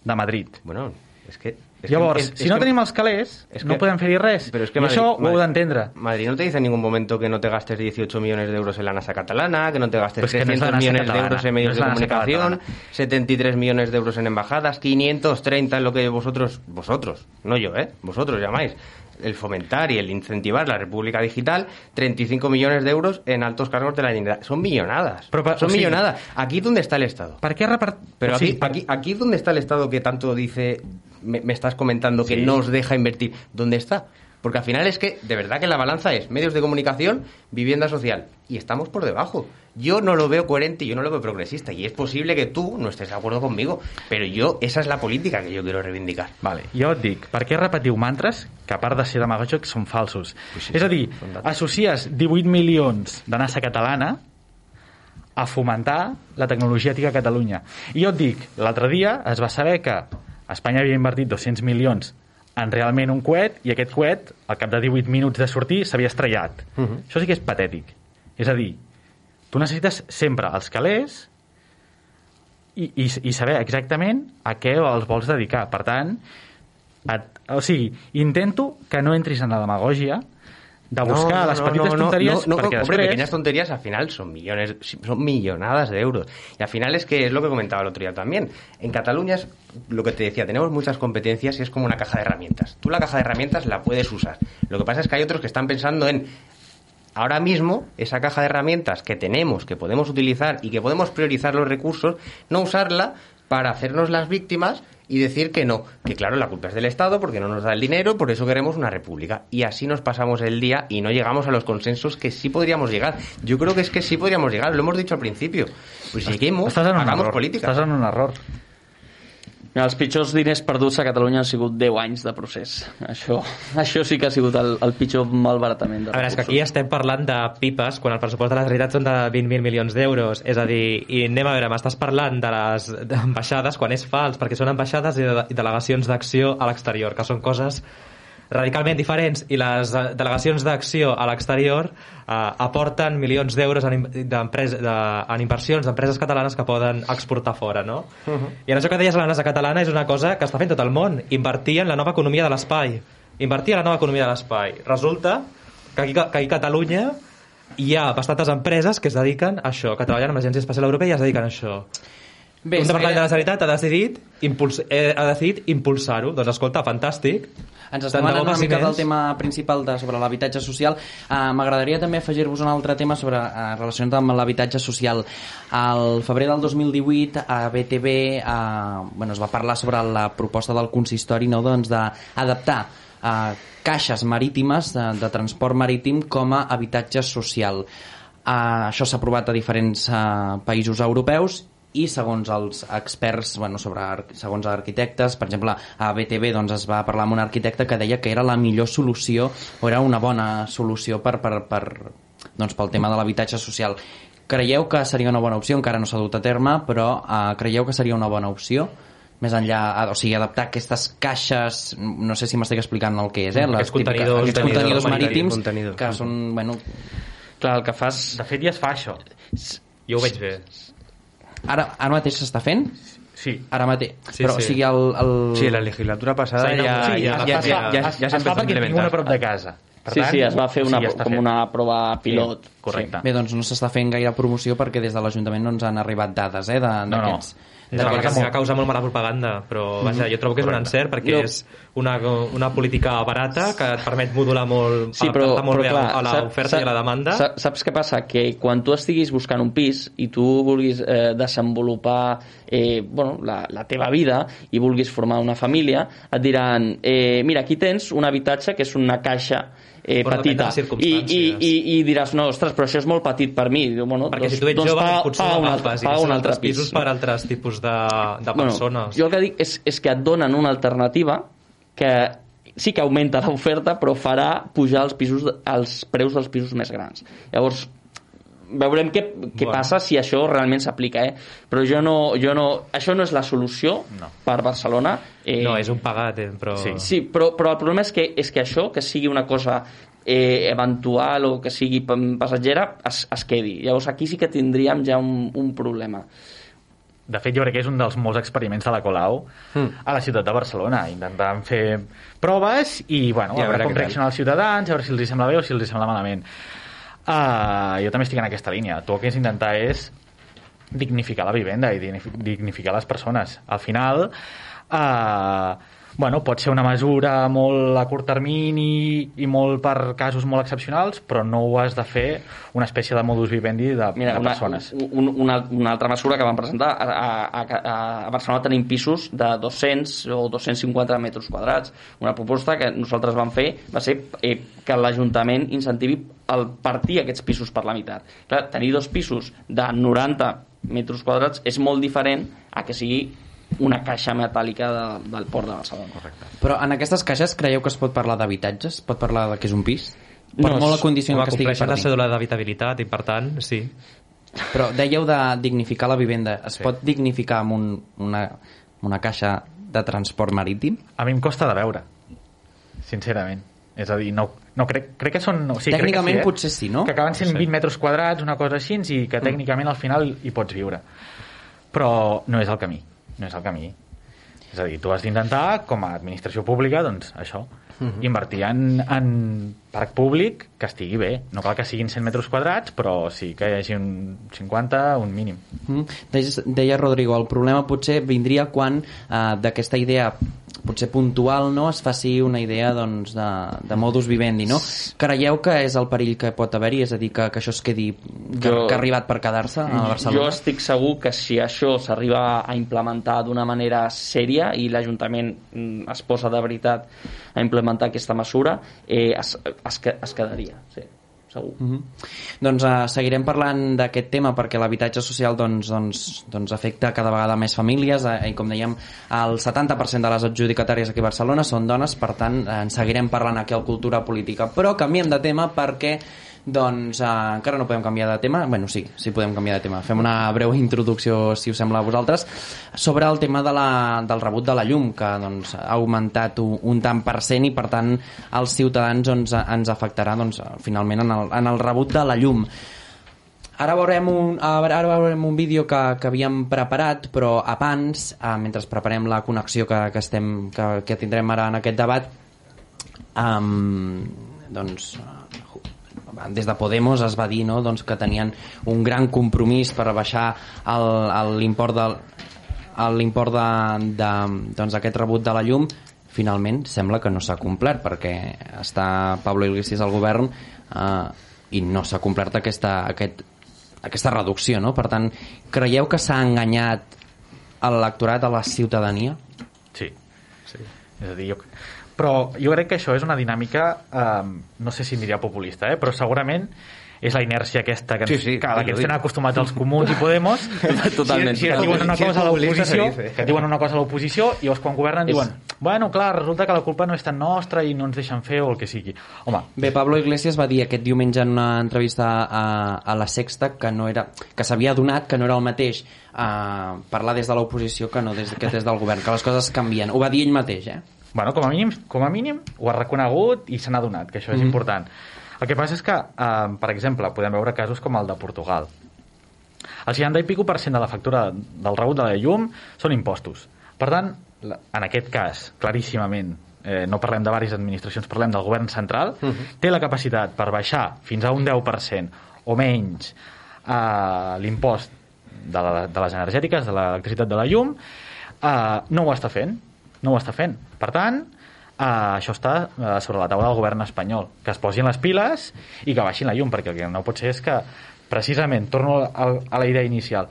de Madrid. Bueno, es que... Llavors, que- si no que- tenim els calés, no que- podem fer-hi res. Pero es que I Madrid- això ho heu Madrid- d'entendre. Madrid no te dice en ningún momento que no te gastes 18 millones de euros en la NASA catalana, que no te gastes Pues que no es la 300 NASA millones de euros en medios de comunicación, catalana. 73 millones de euros en embajadas, 530 en lo que vosotros, vosotros, no yo, ¿eh? Vosotros llamáis el fomentar y el incentivar la República Digital, 35 millones de euros en altos cargos de la Generalitat. Son millonadas. Son o sigui- millonadas. Aquí donde está el Estado. Per què repart... Pero o aquí, sigui, per- aquí, aquí donde está el Estado que tanto dice, me, me estás comentando que Sí. no os deja invertir, ¿dónde está? Porque al final es que, de verdad que la balanza es medios de comunicación, vivienda social. Y estamos por debajo. Yo no lo veo coherente y yo no lo veo progresista. Y es posible que tú no estés de acuerdo conmigo. Però jo, esa és la política que jo quiero reivindicar. Vale. Jo et dic, per què repetiu mantres que a part de ser demagògics són falsos? Pues sí, és a dir, associes 18 milions de NASA catalana a fomentar la tecnologia ètica a Catalunya. I jo et dic, l'altre dia es va saber que Espanya havia invertit 200 milions en realment un coet i aquest coet, al cap de 18 minuts de sortir, s'havia estrellat. Uh -huh. Això sí que és patètic. És a dir, tu necessites sempre els calés i, i, i saber exactament a què els vols dedicar. Per tant, et, o sigui, intento que no entris en la demagògia de buscar les petites tonteries no, no, perquè hombre, després... pequeñas tonterías al final son millones, son millonadas de euros. Y al final es que es lo que comentaba el otro día también. En Cataluña es lo que te decía, tenemos muchas competencias y es como una caja de herramientas. Tú la caja de herramientas la puedes usar. Lo que pasa es que hay otros que están pensando en ahora mismo esa caja de herramientas que tenemos, que podemos utilizar y que podemos priorizar los recursos, no usarla para hacernos las víctimas y decir que no, que claro, la culpa es del Estado porque no nos da el dinero, por eso queremos una república. Y así nos pasamos el día y no llegamos a los consensos que sí podríamos llegar. Yo creo que es que sí podríamos llegar, lo hemos dicho al principio. Pues lleguemos, Estàs en un hagamos error. política. Estàs en un error. Els pitjors diners perduts a Catalunya han sigut 10 anys de procés. Això, això sí que ha sigut el, el pitjor malbaratament. De A veure, és que aquí estem parlant de pipes quan el pressupost de la Generalitat són de 20.000 milions d'euros. És a dir, i anem a veure, m'estàs parlant de les ambaixades quan és fals, perquè són ambaixades i, de, i delegacions d'acció a l'exterior, que són coses radicalment diferents i les eh, delegacions d'acció a l'exterior eh, aporten milions d'euros en, de, en inversions d'empreses catalanes que poden exportar fora, no? Uh -huh. I en això que deies la NASA catalana és una cosa que està fent tot el món. Invertir en la nova economia de l'espai. Invertir en la nova economia de l'espai. Resulta que aquí, que aquí a Catalunya hi ha bastantes empreses que es dediquen a això, que treballen amb l'Agència Espacial Europea i es dediquen a això. Bé, un departament de la Sanitat ha decidit, impuls eh, ha decidit impulsar-ho. Doncs escolta, fantàstic. Ens estem anant una mica del tema principal de, sobre l'habitatge social. Uh, M'agradaria també afegir-vos un altre tema sobre uh, relacionat amb l'habitatge social. Al febrer del 2018 a BTV uh, bueno, es va parlar sobre la proposta del consistori no, doncs, d'adaptar uh, caixes marítimes de, de transport marítim com a habitatge social. Uh, això s'ha aprovat a diferents uh, països europeus i segons els experts, bueno, sobre, ar- segons arquitectes, per exemple, a BTV doncs, es va parlar amb un arquitecte que deia que era la millor solució, o era una bona solució per, per, per, doncs, pel tema de l'habitatge social. Creieu que seria una bona opció? Encara no s'ha dut a terme, però uh, creieu que seria una bona opció? més enllà, o sigui, adaptar aquestes caixes, no sé si m'estic explicant el que és, eh? Aquests Les típiques- contenidors- aquests contenidors contenidors marítims, contenidors. que són, bueno, Clar, el que fas... De fet, ja es fa això. Jo ho veig bé. Ara, ara mateix s'està fent? Sí. Ara mateix. Sí, però, sí. o sigui, el... el... Sí, la legislatura pasada Sí, ja, sí, ja, ja, ja, ja, ja, es s'empezó a perquè tinc una implementar. prop de casa. Per sí, tant, sí, es va fer una, sigui, ja com fet. una prova pilot. Sí, correcte. Bé, doncs no s'està fent gaire promoció perquè des de l'Ajuntament no ens han arribat dades eh, de- No, no. Una que cosa sí molt- que causa molt mala propaganda, però vaja, jo trobo que és un encert perquè No. és una, una política barata que et permet modular molt, Sí, però, molt però bé clar, a l'oferta i a la demanda. sa- Saps què passa? Que quan tu estiguis buscant un pis i tu vulguis eh, desenvolupar eh, bueno, la, la teva vida i vulguis formar una família, et diran eh, mira, aquí tens un habitatge que és una caixa eh, Però petita. I, i, i, i diràs, no, ostres, però això és molt petit per mi. Diu, bueno, Perquè doncs, si tu ets doncs jove, paga, potser ho un altre, tens un altre altres pisos pis. per altres tipus de, de persones. jo el que dic és, és que et donen una alternativa que sí que augmenta l'oferta però farà pujar els, pisos, els preus dels pisos més grans. Llavors veurem què, què Bueno. passa si això realment s'aplica eh? però jo no, jo no, això no és la solució No. per Barcelona eh, No, és un pagat, eh, però... Sí. Sí, però, però el problema és que, és que això, que sigui una cosa eh, eventual o que sigui pa- passatgera, es, es quedi. Llavors aquí sí que tindríem ja un, un problema. De fet, jo crec que és un dels molts experiments de la Colau Mm. a la ciutat de Barcelona. Intentant fer proves i, bueno, I a a veure veure com reaccionen els ciutadans, a veure si els hi sembla bé o si els hi sembla malament. Uh, jo també estic en aquesta línia. Tu el que has d'intentar és dignificar la vivenda i dignif- dignificar les persones. Al final, uh, bueno, pot ser una mesura molt a curt termini i molt per casos molt excepcionals, però no ho has de fer una espècie de modus vivendi de, Mira, de una, persones. un, una, una altra mesura que vam presentar, a, a, a, a Barcelona tenim pisos de 200 o 250 metres quadrats. Una proposta que nosaltres vam fer va ser eh, que l'Ajuntament incentivi el partir aquests pisos per la meitat. Clar, tenir dos pisos de 90 metres quadrats és molt diferent a que sigui una caixa metàl·lica de, del port de Barcelona. Correcte. Però en aquestes caixes creieu que es pot parlar d'habitatges? Es pot parlar de que és un pis? Per No, molt la condició que estigui per la cèdula d'habitabilitat i per tant, sí. Però dèieu de dignificar la vivenda. Es sí. pot dignificar amb un, una, una caixa de transport marítim? A mi em costa de veure, sincerament. És a dir, no, no crec, crec que són... O sigui, crec Tècnicament que sí, eh? potser sí, no? Que acaben sent Sí. 20 metres quadrats, una cosa així, i que tècnicament al final hi pots viure. Però no és el camí, no és el camí. És a dir, tu has d'intentar, com a administració pública, doncs això, Mhm. invertir en, en parc públic que estigui bé. No cal que siguin 100 metres quadrats, però sí que hi hagi un 50, un mínim. Mm. Deia, deia Rodrigo, el problema potser vindria quan eh, d'aquesta idea potser puntual no es faci una idea doncs, de, de modus vivendi, no? Creieu que és el perill que pot haver-hi? És a dir, que, que això es quedi que, Jo- que ha arribat per quedar-se a Jo Barcelona? estic segur que si això s'arriba a implementar d'una manera sèria i l'Ajuntament mm, es posa de veritat a implementar aquesta mesura, eh, es, es, es quedaria, sí, segur. Mm -hmm. Doncs uh, seguirem parlant d'aquest tema perquè l'habitatge social doncs, doncs, doncs afecta cada vegada més famílies eh, i com dèiem el 70% de les adjudicatàries aquí a Barcelona són dones, per tant eh, en seguirem parlant aquí al Cultura Política però canviem de tema perquè doncs uh, encara no podem canviar de tema. Bueno, sí, sí podem canviar de tema. Fem una breu introducció, si us sembla a vosaltres sobre el tema de la, del rebut de la llum que doncs, ha augmentat un, un tant per cent i per tant els ciutadans doncs, ens afectarà doncs, finalment en el, en el rebut de la llum. Ara veurem un, ara veurem un vídeo que, que havíem preparat, però abans, eh, mentre preparem la connexió que, que, estem, que, que tindrem ara en aquest debat, um, doncs, eh, des de Podemos es va dir no, doncs, que tenien un gran compromís per baixar el- el- l'import del el- l'import de, de, doncs, rebut de la llum finalment sembla que no s'ha complert perquè està Pablo Iglesias al govern eh, i no s'ha complert aquesta, aquest, aquesta reducció no? per tant, creieu que s'ha enganyat l'electorat, a la ciutadania? Sí, sí. És a dir, jo... Però jo crec que això és una dinàmica, eh, no sé si diria populista, eh, però segurament és la inèrcia aquesta que, ens, Sí, sí, que, la que ens tenen acostumats els comuns i Podemos Totalment, si, si totalment. diuen una cosa a l'oposició que diuen una cosa a l'oposició i llavors quan governen diuen bueno, clar, resulta que la culpa no és tan nostra i no ens deixen fer o el que sigui home, Bé, Pablo Iglesias va dir aquest diumenge en una entrevista a, a La Sexta que no era que s'havia donat que no era el mateix uh, parlar des de l'oposició que no des, que des del govern, que les coses canvien. Ho va dir ell mateix, eh? Bueno, com a mínim, com a mínim ho ha reconegut i se n'ha donat, que això és Mhm. important. El que passa és que, eh, per exemple, podem veure casos com el de Portugal. El 60 i pico per cent de la factura del rebut de la llum són impostos. Per tant, en aquest cas, claríssimament, eh, no parlem de diverses administracions, parlem del govern central, té la capacitat per baixar fins a un 10% o menys eh, l'impost de, la, de les energètiques, de l'electricitat de la llum, eh, no ho està fent. No ho està fent. Per tant, eh, això està eh, sobre la taula del govern espanyol. Que es posin les piles i que baixin la llum, perquè el que no pot ser és que, precisament, torno a, a la idea inicial,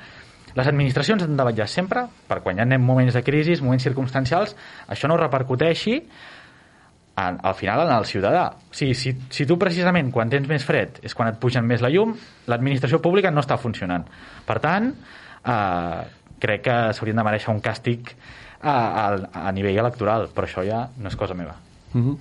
les administracions han de vetllar sempre per quan hi ha moments de crisi, moments circumstancials, això no repercuteixi en, al final en el ciutadà. O sigui, si, si tu precisament quan tens més fred és quan et pugen més la llum, l'administració pública no està funcionant. Per tant, eh, crec que s'haurien de mereixer un càstig a, a, a nivell electoral, però això ja no és cosa meva. Uh -huh.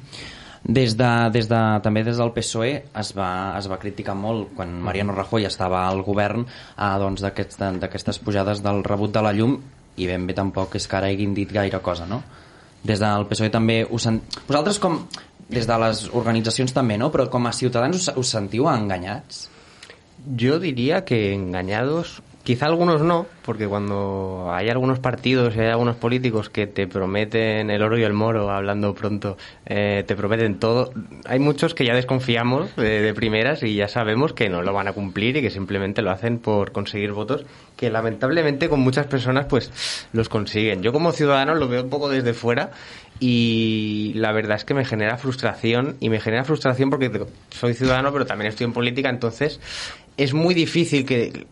Des de, des de, també des del PSOE es va, es va criticar molt quan Mariano Rajoy estava al govern eh, doncs d'aquests- d'aquestes pujades del rebut de la llum i ben bé tampoc és que ara hagin dit gaire cosa, no? Des del PSOE també us sent... Vosaltres com, des de les organitzacions també, no? Però com a ciutadans us, us sentiu enganyats? Yo diría que engañados, quizá algunos no, porque cuando hay algunos partidos y hay algunos políticos que te prometen el oro y el moro, hablando pronto, eh, te prometen todo, hay muchos que ya desconfiamos de, de primeras y ya sabemos que no lo van a cumplir y que simplemente lo hacen por conseguir votos, que lamentablemente con muchas personas pues los consiguen. Yo como ciudadano lo veo un poco desde fuera y la verdad es que me genera frustración y me genera frustración porque soy ciudadano pero también estoy en política entonces es muy difícil que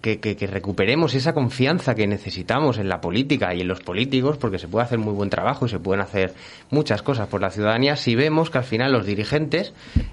que, recuperemos esa confianza que necesitamos en la política y en los políticos, porque se puede hacer muy buen trabajo y se pueden hacer muchas cosas por la ciudadanía, si vemos que al final los dirigentes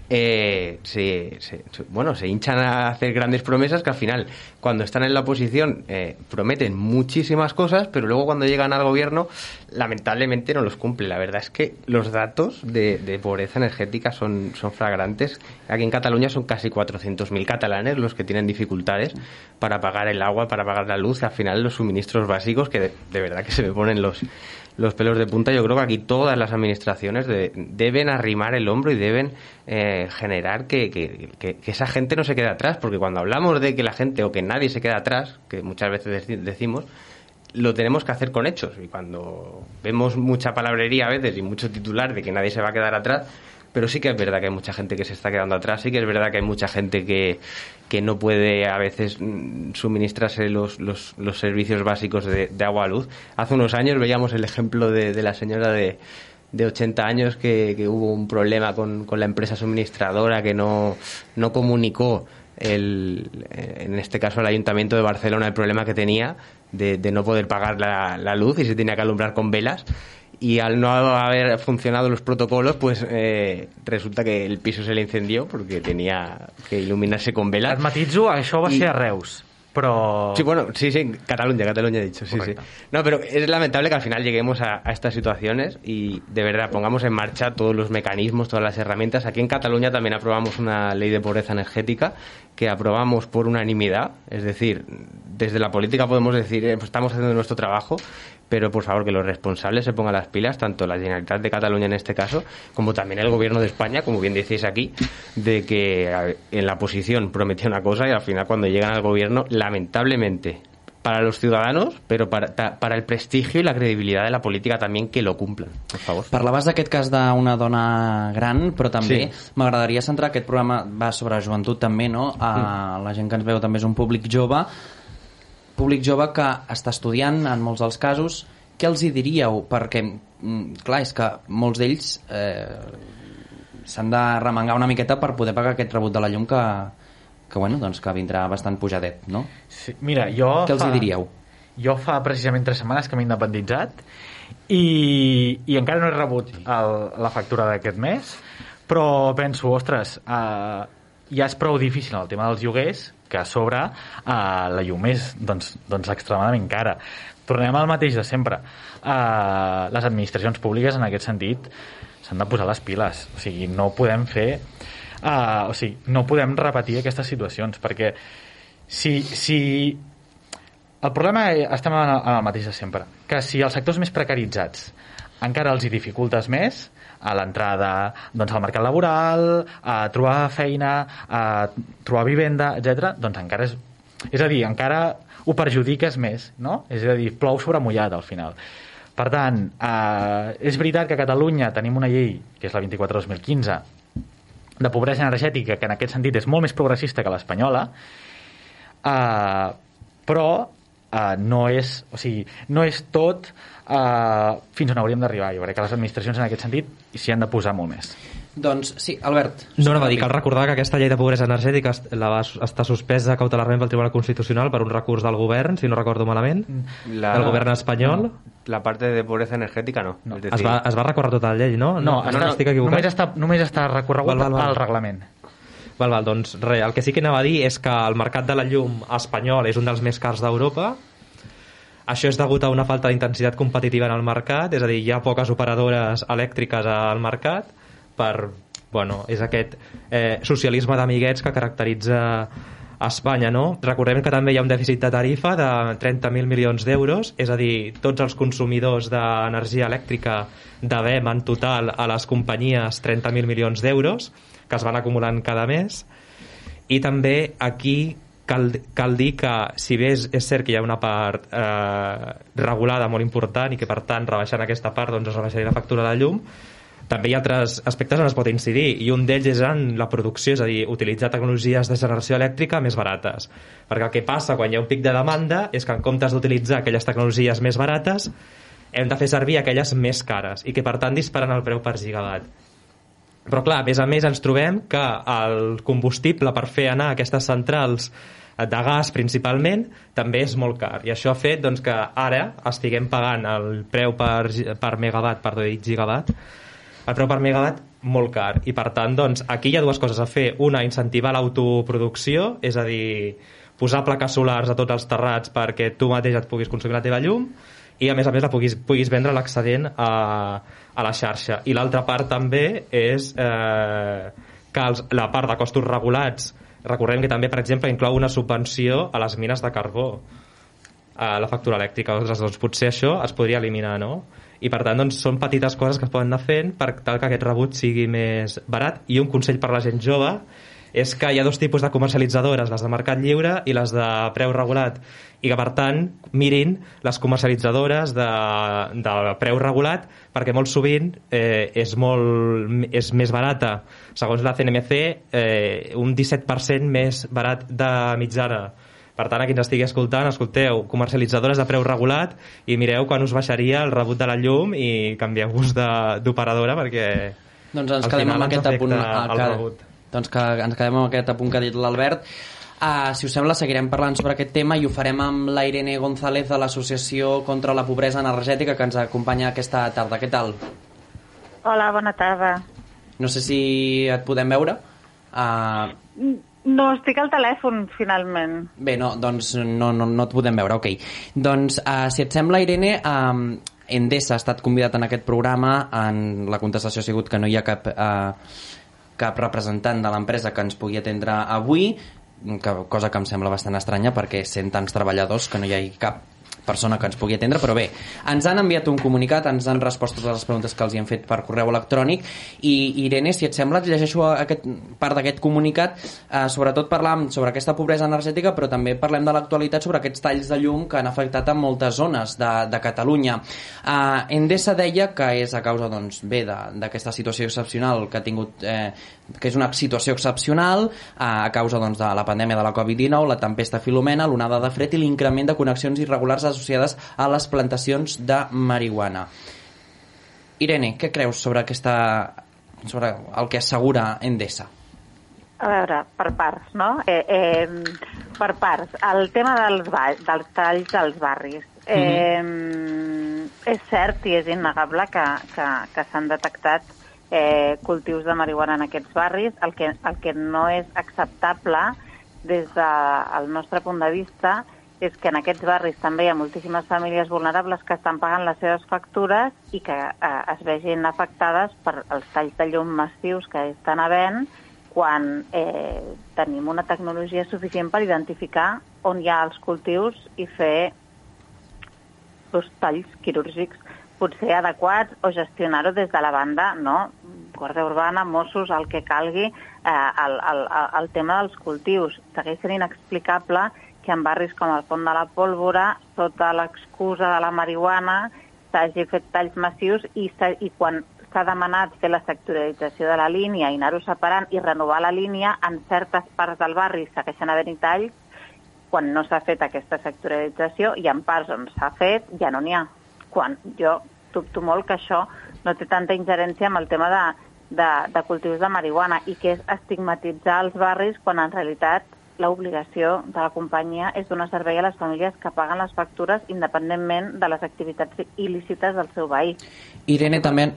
eh, se, se, bueno, se hinchan a hacer grandes promesas que al final, cuando están en la oposición, eh, prometen muchísimas cosas, pero luego cuando llegan al gobierno, lamentablemente no los cumple. La verdad es que los datos de, de pobreza energética son, son flagrantes. Aquí en Cataluña son casi 400.000 catalanes los que tienen dificultades para pagar el agua, para pagar la luz, al final los suministros básicos, que de, de verdad que se me ponen los, los pelos de punta. Yo creo que aquí todas las administraciones de, deben arrimar el hombro y deben eh, generar que, que, que, que, esa gente no se quede atrás, porque cuando hablamos de que la gente o que nadie se queda atrás, que muchas veces decimos, lo tenemos que hacer con hechos. Y cuando vemos mucha palabrería a veces y mucho titular de que nadie se va a quedar atrás, pero sí que es verdad que hay mucha gente que se está quedando atrás, sí que es verdad que hay mucha gente que, que no puede a veces mm, suministrarse los, los, los servicios básicos de, agua a luz. Hace unos años veíamos el ejemplo de, de la señora de, de 80 años que, que hubo un problema con, con, la empresa suministradora que no, no comunicó el, en este caso el Ayuntamiento de Barcelona el problema que tenía de, de no poder pagar la, la luz y se tenía que alumbrar con velas y al no haber funcionado los protocolos, pues eh, resulta que el piso se le incendió porque tenía que iluminarse con velas. Et matitzo, això va I... ser a Reus. Pero... Sí, bueno, sí, sí, Cataluña, Cataluña he dicho, sí, Correcto. sí. No, pero es lamentable que al final lleguemos a, a, estas situaciones y de verdad pongamos en marcha todos los mecanismos, todas las herramientas. Aquí en Cataluña también aprobamos una ley de pobreza energética que aprobamos por unanimidad, es decir, desde la política podemos decir, eh, pues estamos haciendo nuestro trabajo, pero por favor que los responsables se pongan las pilas, tanto la Generalitat de Cataluña en este caso, como también el gobierno de España, como bien decís aquí, de que en la oposición prometió una cosa y al final cuando llegan al gobierno, lamentablemente, para los ciudadanos, però para, para el prestigio i la credibilitat de la política també que lo cumplen, per favor. Parlaves d'aquest cas d'una dona gran, però també sí. m'agradaria centrar aquest programa va sobre joventut també, no? A, mm. La gent que ens veu també és un públic jove, públic jove que està estudiant en molts dels casos, què els hi diríeu? Perquè, mm, clar, és que molts d'ells eh, s'han de remengar una miqueta per poder pagar aquest rebut de la llum que, que, bueno, doncs que vindrà bastant pujadet, no? Sí, mira, jo... Què els fa, hi diríeu? Jo fa precisament tres setmanes que m'he independitzat i, i encara no he rebut el, la factura d'aquest mes, però penso, ostres, eh, ja és prou difícil el tema dels lloguers que a sobre eh, la llum és doncs, doncs extremadament cara. Tornem al mateix de sempre. Eh, les administracions públiques en aquest sentit s'han de posar les piles. O sigui, no podem fer... Eh, o sigui, no podem repetir aquestes situacions perquè si, si el problema estem en el, en el mateix de sempre que si els sectors més precaritzats encara els hi dificultes més a l'entrada doncs, al mercat laboral, a trobar feina, a trobar vivenda, etc. doncs encara és... És a dir, encara ho perjudiques més, no? És a dir, plou sobre mullat al final. Per tant, eh, és veritat que a Catalunya tenim una llei, que és la 24-2015, de pobresa energètica, que en aquest sentit és molt més progressista que l'espanyola, eh, però eh, no, és, o sigui, no és tot eh, fins on hauríem d'arribar. Jo crec que les administracions en aquest sentit s'hi han de posar molt més. Doncs sí, Albert. No, no, va dir, cal recordar que aquesta llei de pobresa energètica la va estar suspesa cautelarment pel Tribunal Constitucional per un recurs del govern, si no recordo malament, la... del govern espanyol. No, la parte de pobreza energètica no. no. Es, va, es va recórrer tota la llei, no? No, no, no, no estic equivocat. Només està, només està recorregut val, val, val. al reglament. Val, val, doncs res, el que sí que anava a dir és que el mercat de la llum espanyol és un dels més cars d'Europa, això és degut a una falta d'intensitat competitiva en el mercat, és a dir, hi ha poques operadores elèctriques al mercat per, bueno, és aquest eh, socialisme d'amiguets que caracteritza a Espanya, no? Recordem que també hi ha un dèficit de tarifa de 30.000 milions d'euros, és a dir, tots els consumidors d'energia elèctrica devem en total a les companyies 30.000 milions d'euros, que es van acumulant cada mes, i també aquí cal, cal dir que si bé és, és cert que hi ha una part eh, regulada molt important i que per tant rebaixant aquesta part doncs es rebaixaria la factura de la llum també hi ha altres aspectes on es pot incidir i un d'ells és en la producció, és a dir, utilitzar tecnologies de generació elèctrica més barates perquè el que passa quan hi ha un pic de demanda és que en comptes d'utilitzar aquelles tecnologies més barates hem de fer servir aquelles més cares i que per tant disparen el preu per gigawatt. Però clar, a més a més ens trobem que el combustible per fer anar aquestes centrals de gas principalment també és molt car. I això ha fet doncs, que ara estiguem pagant el preu per, per megawatt, perdó, dit gigawatt, el preu per megawatt molt car. I per tant doncs, aquí hi ha dues coses a fer. Una, incentivar l'autoproducció és a dir, posar plaques solars a tots els terrats perquè tu mateix et puguis consumir la teva llum i a més a més la puguis, puguis vendre l'excedent a, a la xarxa. I l'altra part també és eh, que els, la part de costos regulats recordem que també per exemple inclou una subvenció a les mines de carbó a la factura elèctrica. Doncs, doncs potser això es podria eliminar no? i per tant doncs, són petites coses que es poden anar fent per tal que aquest rebut sigui més barat. I un consell per la gent jove és que hi ha dos tipus de comercialitzadores, les de mercat lliure i les de preu regulat, i que per tant mirin les comercialitzadores de, de preu regulat perquè molt sovint eh, és, molt, és més barata, segons la CNMC, eh, un 17% més barat de mitjana. Per tant, a qui ens estigui escoltant, escolteu, comercialitzadores de preu regulat i mireu quan us baixaria el rebut de la llum i canvieu-vos d'operadora perquè Doncs ens quedem amb aquest apunt, el rebut. Doncs que ens quedem amb aquest apunt que ha dit l'Albert. Uh, si us sembla, seguirem parlant sobre aquest tema i ho farem amb la Irene González de l'Associació contra la Pobresa Energètica que ens acompanya aquesta tarda. Què tal? Hola, bona tarda. No sé si et podem veure. Uh, No, estic al telèfon, finalment. Bé, no, doncs no, no, no et podem veure, ok. Doncs, uh, si et sembla, Irene, um, Endesa ha estat convidat en aquest programa, en la contestació ha sigut que no hi ha cap, uh, cap representant de l'empresa que ens pugui atendre avui, que, cosa que em sembla bastant estranya perquè sent tants treballadors que no hi hagi cap persona que ens pugui atendre, però bé, ens han enviat un comunicat, ens han respost totes les preguntes que els hi han fet per correu electrònic i Irene, si et sembla, et llegeixo aquest, part d'aquest comunicat eh, sobretot parlam sobre aquesta pobresa energètica però també parlem de l'actualitat sobre aquests talls de llum que han afectat a moltes zones de, de Catalunya. Eh, Endesa deia que és a causa doncs, bé d'aquesta situació excepcional que ha tingut eh, que és una situació excepcional eh, a causa doncs, de la pandèmia de la Covid-19, la tempesta Filomena, l'onada de fred i l'increment de connexions irregulars associades a les plantacions de marihuana. Irene, què creus sobre, aquesta, sobre el que assegura Endesa? A veure, per parts, no? Eh, eh, per parts. El tema dels, dels talls dels barris. Eh, És cert i és innegable que, que, que s'han detectat eh, cultius de marihuana en aquests barris. El que, el que no és acceptable des del nostre punt de vista és que en aquests barris també hi ha moltíssimes famílies vulnerables que estan pagant les seves factures i que eh, es vegin afectades per els talls de llum massius que estan havent quan eh, tenim una tecnologia suficient per identificar on hi ha els cultius i fer doncs, talls quirúrgics potser adequats o gestionar-ho des de la banda, no? Guàrdia Urbana, Mossos, el que calgui, eh, el, el, el tema dels cultius. Segueix sent inexplicable que en barris com el Pont de la Pólvora, sota l'excusa de la marihuana, s'hagi fet talls massius i, i quan s'ha demanat fer la sectorialització de la línia i anar-ho separant i renovar la línia, en certes parts del barri segueixen havent-hi talls quan no s'ha fet aquesta sectorialització i en parts on s'ha fet ja no n'hi ha. Quan jo dubto molt que això no té tanta ingerència amb el tema de, de, de cultius de marihuana i que és estigmatitzar els barris quan en realitat l'obligació de la companyia és donar servei a les famílies que paguen les factures independentment de les activitats il·lícites del seu veí. Irene, també...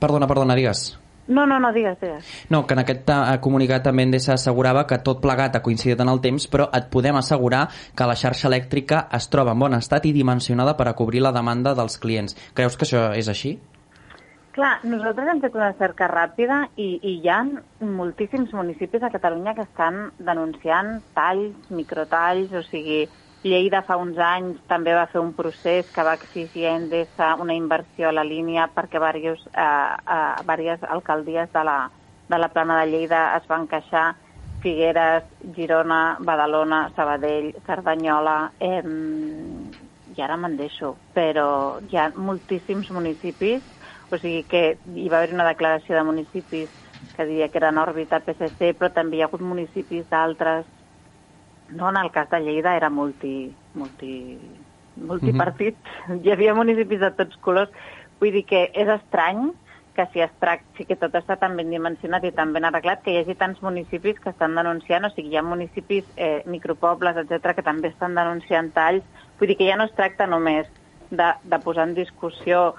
Perdona, perdona, digues. No, no, no, digues, digues. No, que en aquest eh, comunicat també Endesa assegurava que tot plegat ha coincidit en el temps, però et podem assegurar que la xarxa elèctrica es troba en bon estat i dimensionada per a cobrir la demanda dels clients. Creus que això és així? Clar, nosaltres hem fet una cerca ràpida i, i hi ha moltíssims municipis a Catalunya que estan denunciant talls, microtalls, o sigui, Lleida fa uns anys també va fer un procés que va exigir Endesa una inversió a la línia perquè diversos, eh, eh, diverses alcaldies de la, de la plana de Lleida es van queixar. Figueres, Girona, Badalona, Sabadell, Cerdanyola, eh, i ara me'n deixo, però hi ha moltíssims municipis, o sigui que hi va haver una declaració de municipis que diria que eren òrbita PSC, però també hi ha hagut municipis d'altres, no? En el cas de Lleida era multi, multi multipartit, hi havia municipis de tots colors, vull dir que és estrany que si es tracta, sí que tot està tan ben dimensionat i tan ben arreglat, que hi hagi tants municipis que estan denunciant, o sigui, hi ha municipis, eh, micropobles, etc que també estan denunciant talls. Vull dir que ja no es tracta només de, de posar en discussió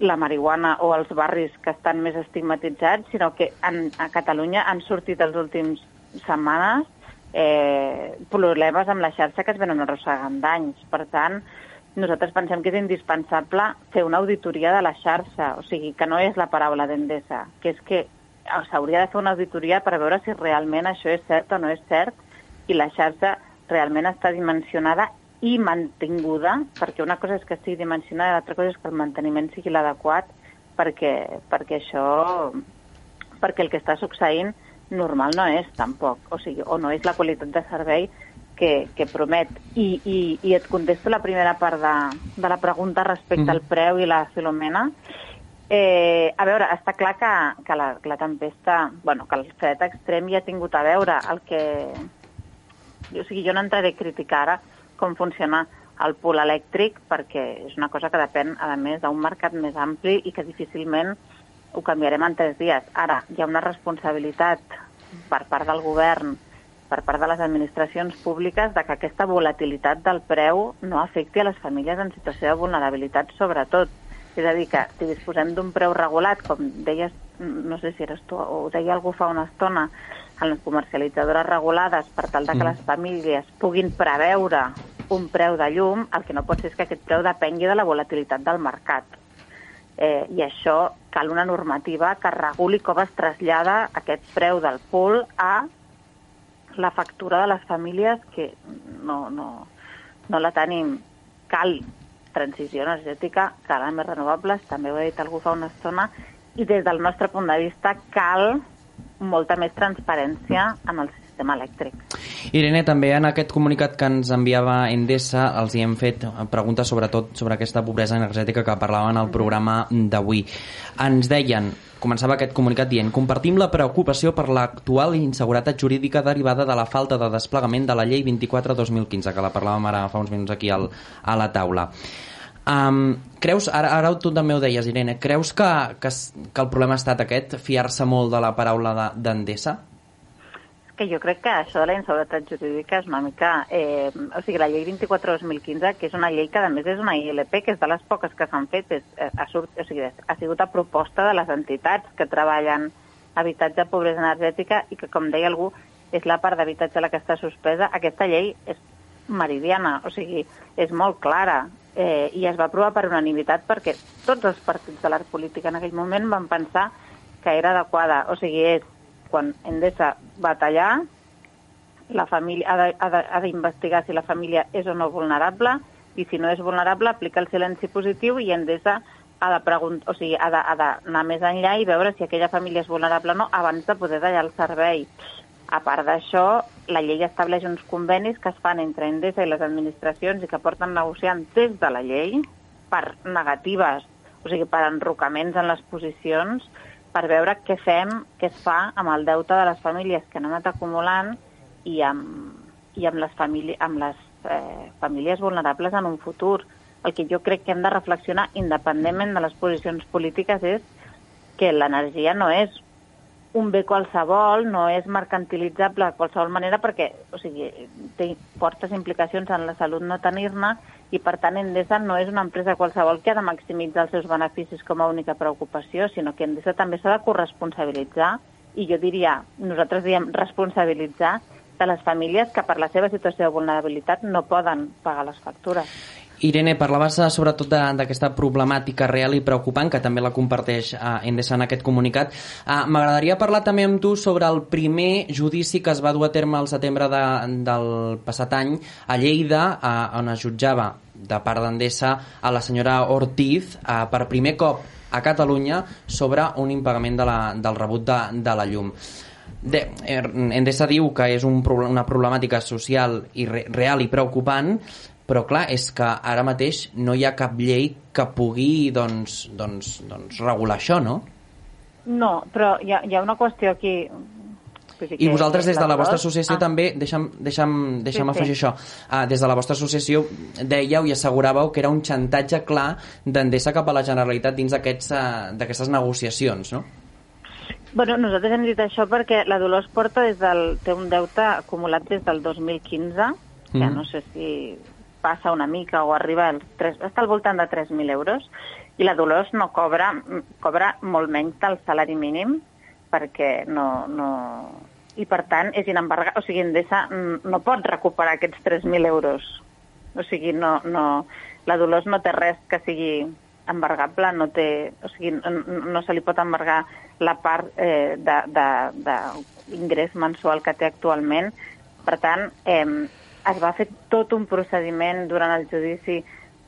la marihuana o els barris que estan més estigmatitzats, sinó que en, a Catalunya han sortit els últims setmanes eh, problemes amb la xarxa que es venen arrossegant d'anys. Per tant, nosaltres pensem que és indispensable fer una auditoria de la xarxa, o sigui, que no és la paraula d'Endesa, que és que s'hauria de fer una auditoria per veure si realment això és cert o no és cert i la xarxa realment està dimensionada i mantinguda, perquè una cosa és que estigui dimensionada i l'altra cosa és que el manteniment sigui l'adequat perquè, perquè això perquè el que està succeint normal no és tampoc, o sigui, o no és la qualitat de servei que, que promet. I, i, I et contesto la primera part de, de la pregunta respecte mm. al preu i la Filomena. Eh, a veure, està clar que, que la, la tempesta, bueno, que el fred extrem ja ha tingut a veure el que... O sigui, jo no entraré a criticar ara com funciona el pool elèctric perquè és una cosa que depèn, a més, d'un mercat més ampli i que difícilment ho canviarem en tres dies. Ara, hi ha una responsabilitat per part del govern per part de les administracions públiques de que aquesta volatilitat del preu no afecti a les famílies en situació de vulnerabilitat sobretot. És a dir, que si disposem d'un preu regulat, com deies, no sé si eres tu o ho deia algú fa una estona, en les comercialitzadores regulades per tal de que mm. les famílies puguin preveure un preu de llum, el que no pot ser és que aquest preu depengui de la volatilitat del mercat. Eh, I això cal una normativa que reguli com es trasllada aquest preu del pool a la factura de les famílies que no, no, no la tenim. Cal transició energètica, cal més renovables, també ho ha dit algú fa una estona, i des del nostre punt de vista cal molta més transparència en el sistema elèctric. Irene, també en aquest comunicat que ens enviava Endesa els hi hem fet preguntes sobretot sobre aquesta pobresa energètica que parlaven al programa d'avui. Ens deien, començava aquest comunicat dient Compartim la preocupació per l'actual inseguretat jurídica derivada de la falta de desplegament de la llei 24-2015, que la parlàvem ara fa uns minuts aquí al, a la taula. Um, creus, ara, ara tu també ho deies, Irene, creus que, que, que el problema ha estat aquest, fiar-se molt de la paraula d'Endesa? De, que jo crec que això de la inseguretat jurídica és una mica... Eh, o sigui, la llei 24-2015, que és una llei que a més és una ILP, que és de les poques que s'han fet, és, eh, ha, surt, o sigui, ha sigut a proposta de les entitats que treballen habitatge, pobresa energètica i que, com deia algú, és la part d'habitatge la que està suspesa. Aquesta llei és meridiana, o sigui, és molt clara eh, i es va aprovar per unanimitat perquè tots els partits de l'art política en aquell moment van pensar que era adequada. O sigui, és quan Endesa va tallar, la família ha d'investigar si la família és o no vulnerable i si no és vulnerable aplica el silenci positiu i Endesa ha de preguntar, o sigui, ha d'anar més enllà i veure si aquella família és vulnerable o no abans de poder tallar el servei. A part d'això, la llei estableix uns convenis que es fan entre Endesa i les administracions i que porten negociant des de la llei per negatives, o sigui, per enrocaments en les posicions, per veure què fem, què es fa amb el deute de les famílies que han anat acumulant i amb, i amb les, famíli amb les eh, famílies vulnerables en un futur. El que jo crec que hem de reflexionar, independentment de les posicions polítiques, és que l'energia no és un bé qualsevol, no és mercantilitzable de qualsevol manera perquè o sigui, té fortes implicacions en la salut no tenir-ne i per tant Endesa no és una empresa qualsevol que ha de maximitzar els seus beneficis com a única preocupació, sinó que Endesa també s'ha de corresponsabilitzar i jo diria, nosaltres diem responsabilitzar de les famílies que per la seva situació de vulnerabilitat no poden pagar les factures. Irene, parlaves eh, sobretot d'aquesta problemàtica real i preocupant, que també la comparteix eh, Endesa en aquest comunicat. Eh, M'agradaria parlar també amb tu sobre el primer judici que es va dur a terme al setembre de, del passat any a Lleida, eh, on es jutjava de part d'Endesa a la senyora Ortiz eh, per primer cop a Catalunya sobre un impagament de la, del rebut de, de la llum. De, er, Endesa diu que és un, una problemàtica social i re, real i preocupant però clar, és que ara mateix no hi ha cap llei que pugui doncs, doncs, doncs regular això, no? No, però hi ha, hi ha una qüestió aquí I vosaltres des de la vostra associació ah, també, deixa'm, deixa'm, deixa'm Sí, sí. afegir això, uh, des de la vostra associació dèieu i asseguràveu que era un xantatge clar d'Endesa cap a la Generalitat dins uh, d'aquestes negociacions, no? Bueno, nosaltres hem dit això perquè la Dolors porta des del, té un deute acumulat des del 2015, que Mhm. no sé si passa una mica o arriba als 3, està al voltant de 3.000 euros, i la Dolors no cobra, cobra molt menys del salari mínim, perquè no, no... I per tant és inembargable, o sigui, Endesa no pot recuperar aquests 3.000 euros. O sigui, no, no, la Dolors no té res que sigui embargable, no, té, o sigui, no, no se li pot embargar la part eh, d'ingrés mensual que té actualment. Per tant, eh, es va fer tot un procediment durant el judici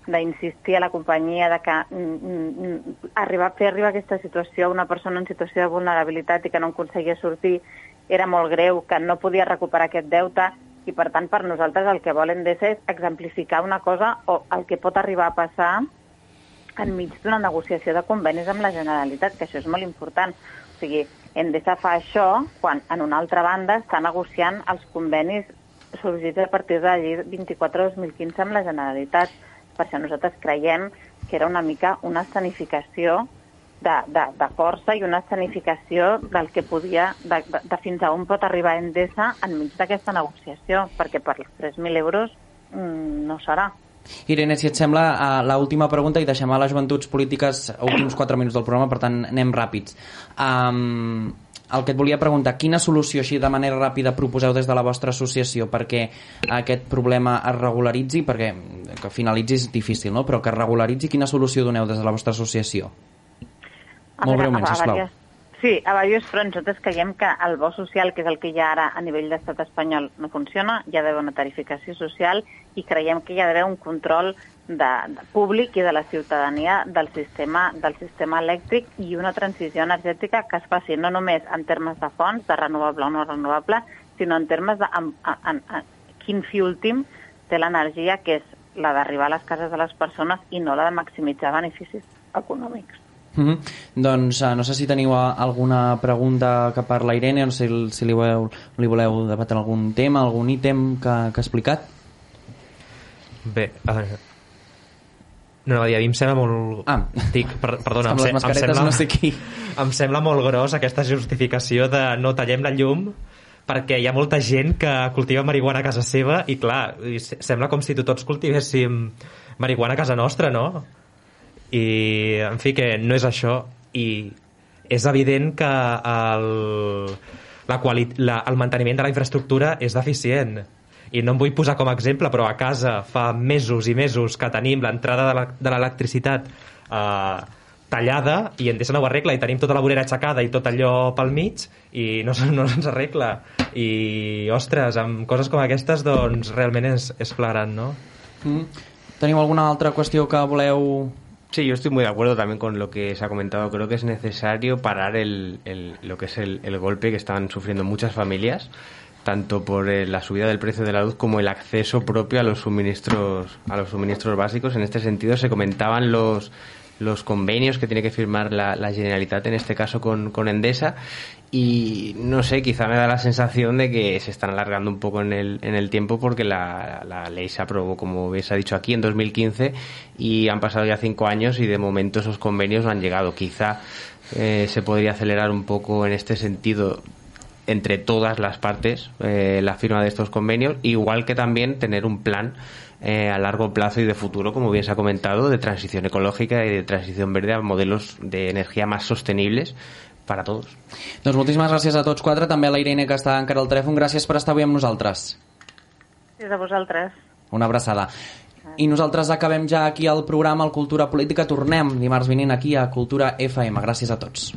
d'insistir a la companyia de que mm, mm, arribar, fer arribar aquesta situació a una persona en situació de vulnerabilitat i que no en aconseguia sortir era molt greu, que no podia recuperar aquest deute i per tant per nosaltres el que volen de ser és exemplificar una cosa o el que pot arribar a passar enmig d'una negociació de convenis amb la Generalitat, que això és molt important. O sigui, Endesa fa això quan en una altra banda està negociant els convenis sorgits a partir de la llei 24-2015 amb la Generalitat. Per això nosaltres creiem que era una mica una escenificació de, de, de força i una escenificació del que podia, de, de, de fins a on pot arribar Endesa enmig d'aquesta negociació, perquè per els 3.000 euros mm, no serà. Irene, si et sembla, uh, l'última pregunta i deixem a les joventuts polítiques últims 4 minuts del programa, per tant anem ràpids. Um, el que et volia preguntar, quina solució així de manera ràpida proposeu des de la vostra associació perquè aquest problema es regularitzi, perquè que finalitzi és difícil, no? però que es regularitzi, quina solució doneu des de la vostra associació? A Molt breument, sisplau. diverses- Sí, a diversos fronts. Nosaltres creiem que el bo social, que és el que hi ha ara a nivell d'estat espanyol, no funciona, hi ha d'haver una tarificació social i creiem que hi ha d'haver un control de, de públic i de la ciutadania del sistema, del sistema elèctric i una transició energètica que es faci no només en termes de fonts, de renovable o no renovable, sinó en termes de en, en, en, quin fi últim té l'energia, que és la d'arribar a les cases de les persones i no la de maximitzar beneficis econòmics. Mm -hmm. Doncs uh, no sé si teniu uh, alguna pregunta que per la Irene, no sé si, si li, voleu, li voleu debatre algun tema, algun ítem que, que ha explicat. Bé, eh, no, no, a mi em sembla molt... Ah. Dic, per, perdona, Amb em, em sembla, no sé qui. em sembla molt gros aquesta justificació de no tallem la llum perquè hi ha molta gent que cultiva marihuana a casa seva i clar, i sembla com si tots cultivéssim marihuana a casa nostra, no? I, en fi, que no és això i és evident que el, la quali la, el manteniment de la infraestructura és deficient i no em vull posar com a exemple però a casa fa mesos i mesos que tenim l'entrada de l'electricitat eh, tallada i Endesa no ho arregla i tenim tota la vorera aixecada i tot allò pel mig i no, no se'ns arregla i ostres, amb coses com aquestes doncs realment és, és flagrant no? Mm. Teniu alguna altra qüestió que voleu Sí, yo estoy muy de acuerdo también con lo que se ha comentado. Creo que es necesario parar el, el- lo que es el, el golpe que están sufriendo muchas familias, tanto por eh, la subida del precio de la luz como el acceso propio a los suministros, a los suministros básicos. En este sentido se comentaban los los convenios que tiene que firmar la, Generalitat, en este caso con, con Endesa, y no sé, quizá me da la sensación de que se están alargando un poco en el, en el tiempo porque la, la ley se aprobó, como se ha dicho aquí, en 2015 y han pasado ya cinco años y de momento esos convenios no han llegado. Quizá eh, se podría acelerar un poco en este sentido entre todas las partes eh, la firma de estos convenios, igual que también tener un plan eh, a largo plazo y de futuro, como bien se ha comentado, de transición ecológica y de transición verde a modelos de energía más sostenibles para todos. Doncs moltíssimes gràcies a tots quatre, també a la Irene que està encara al telèfon. Gràcies per estar avui amb nosaltres. Des de vosaltres. Una abraçada. I nosaltres acabem ja aquí el programa, el Cultura Política. Tornem dimarts vinent aquí a Cultura FM. Gràcies a tots.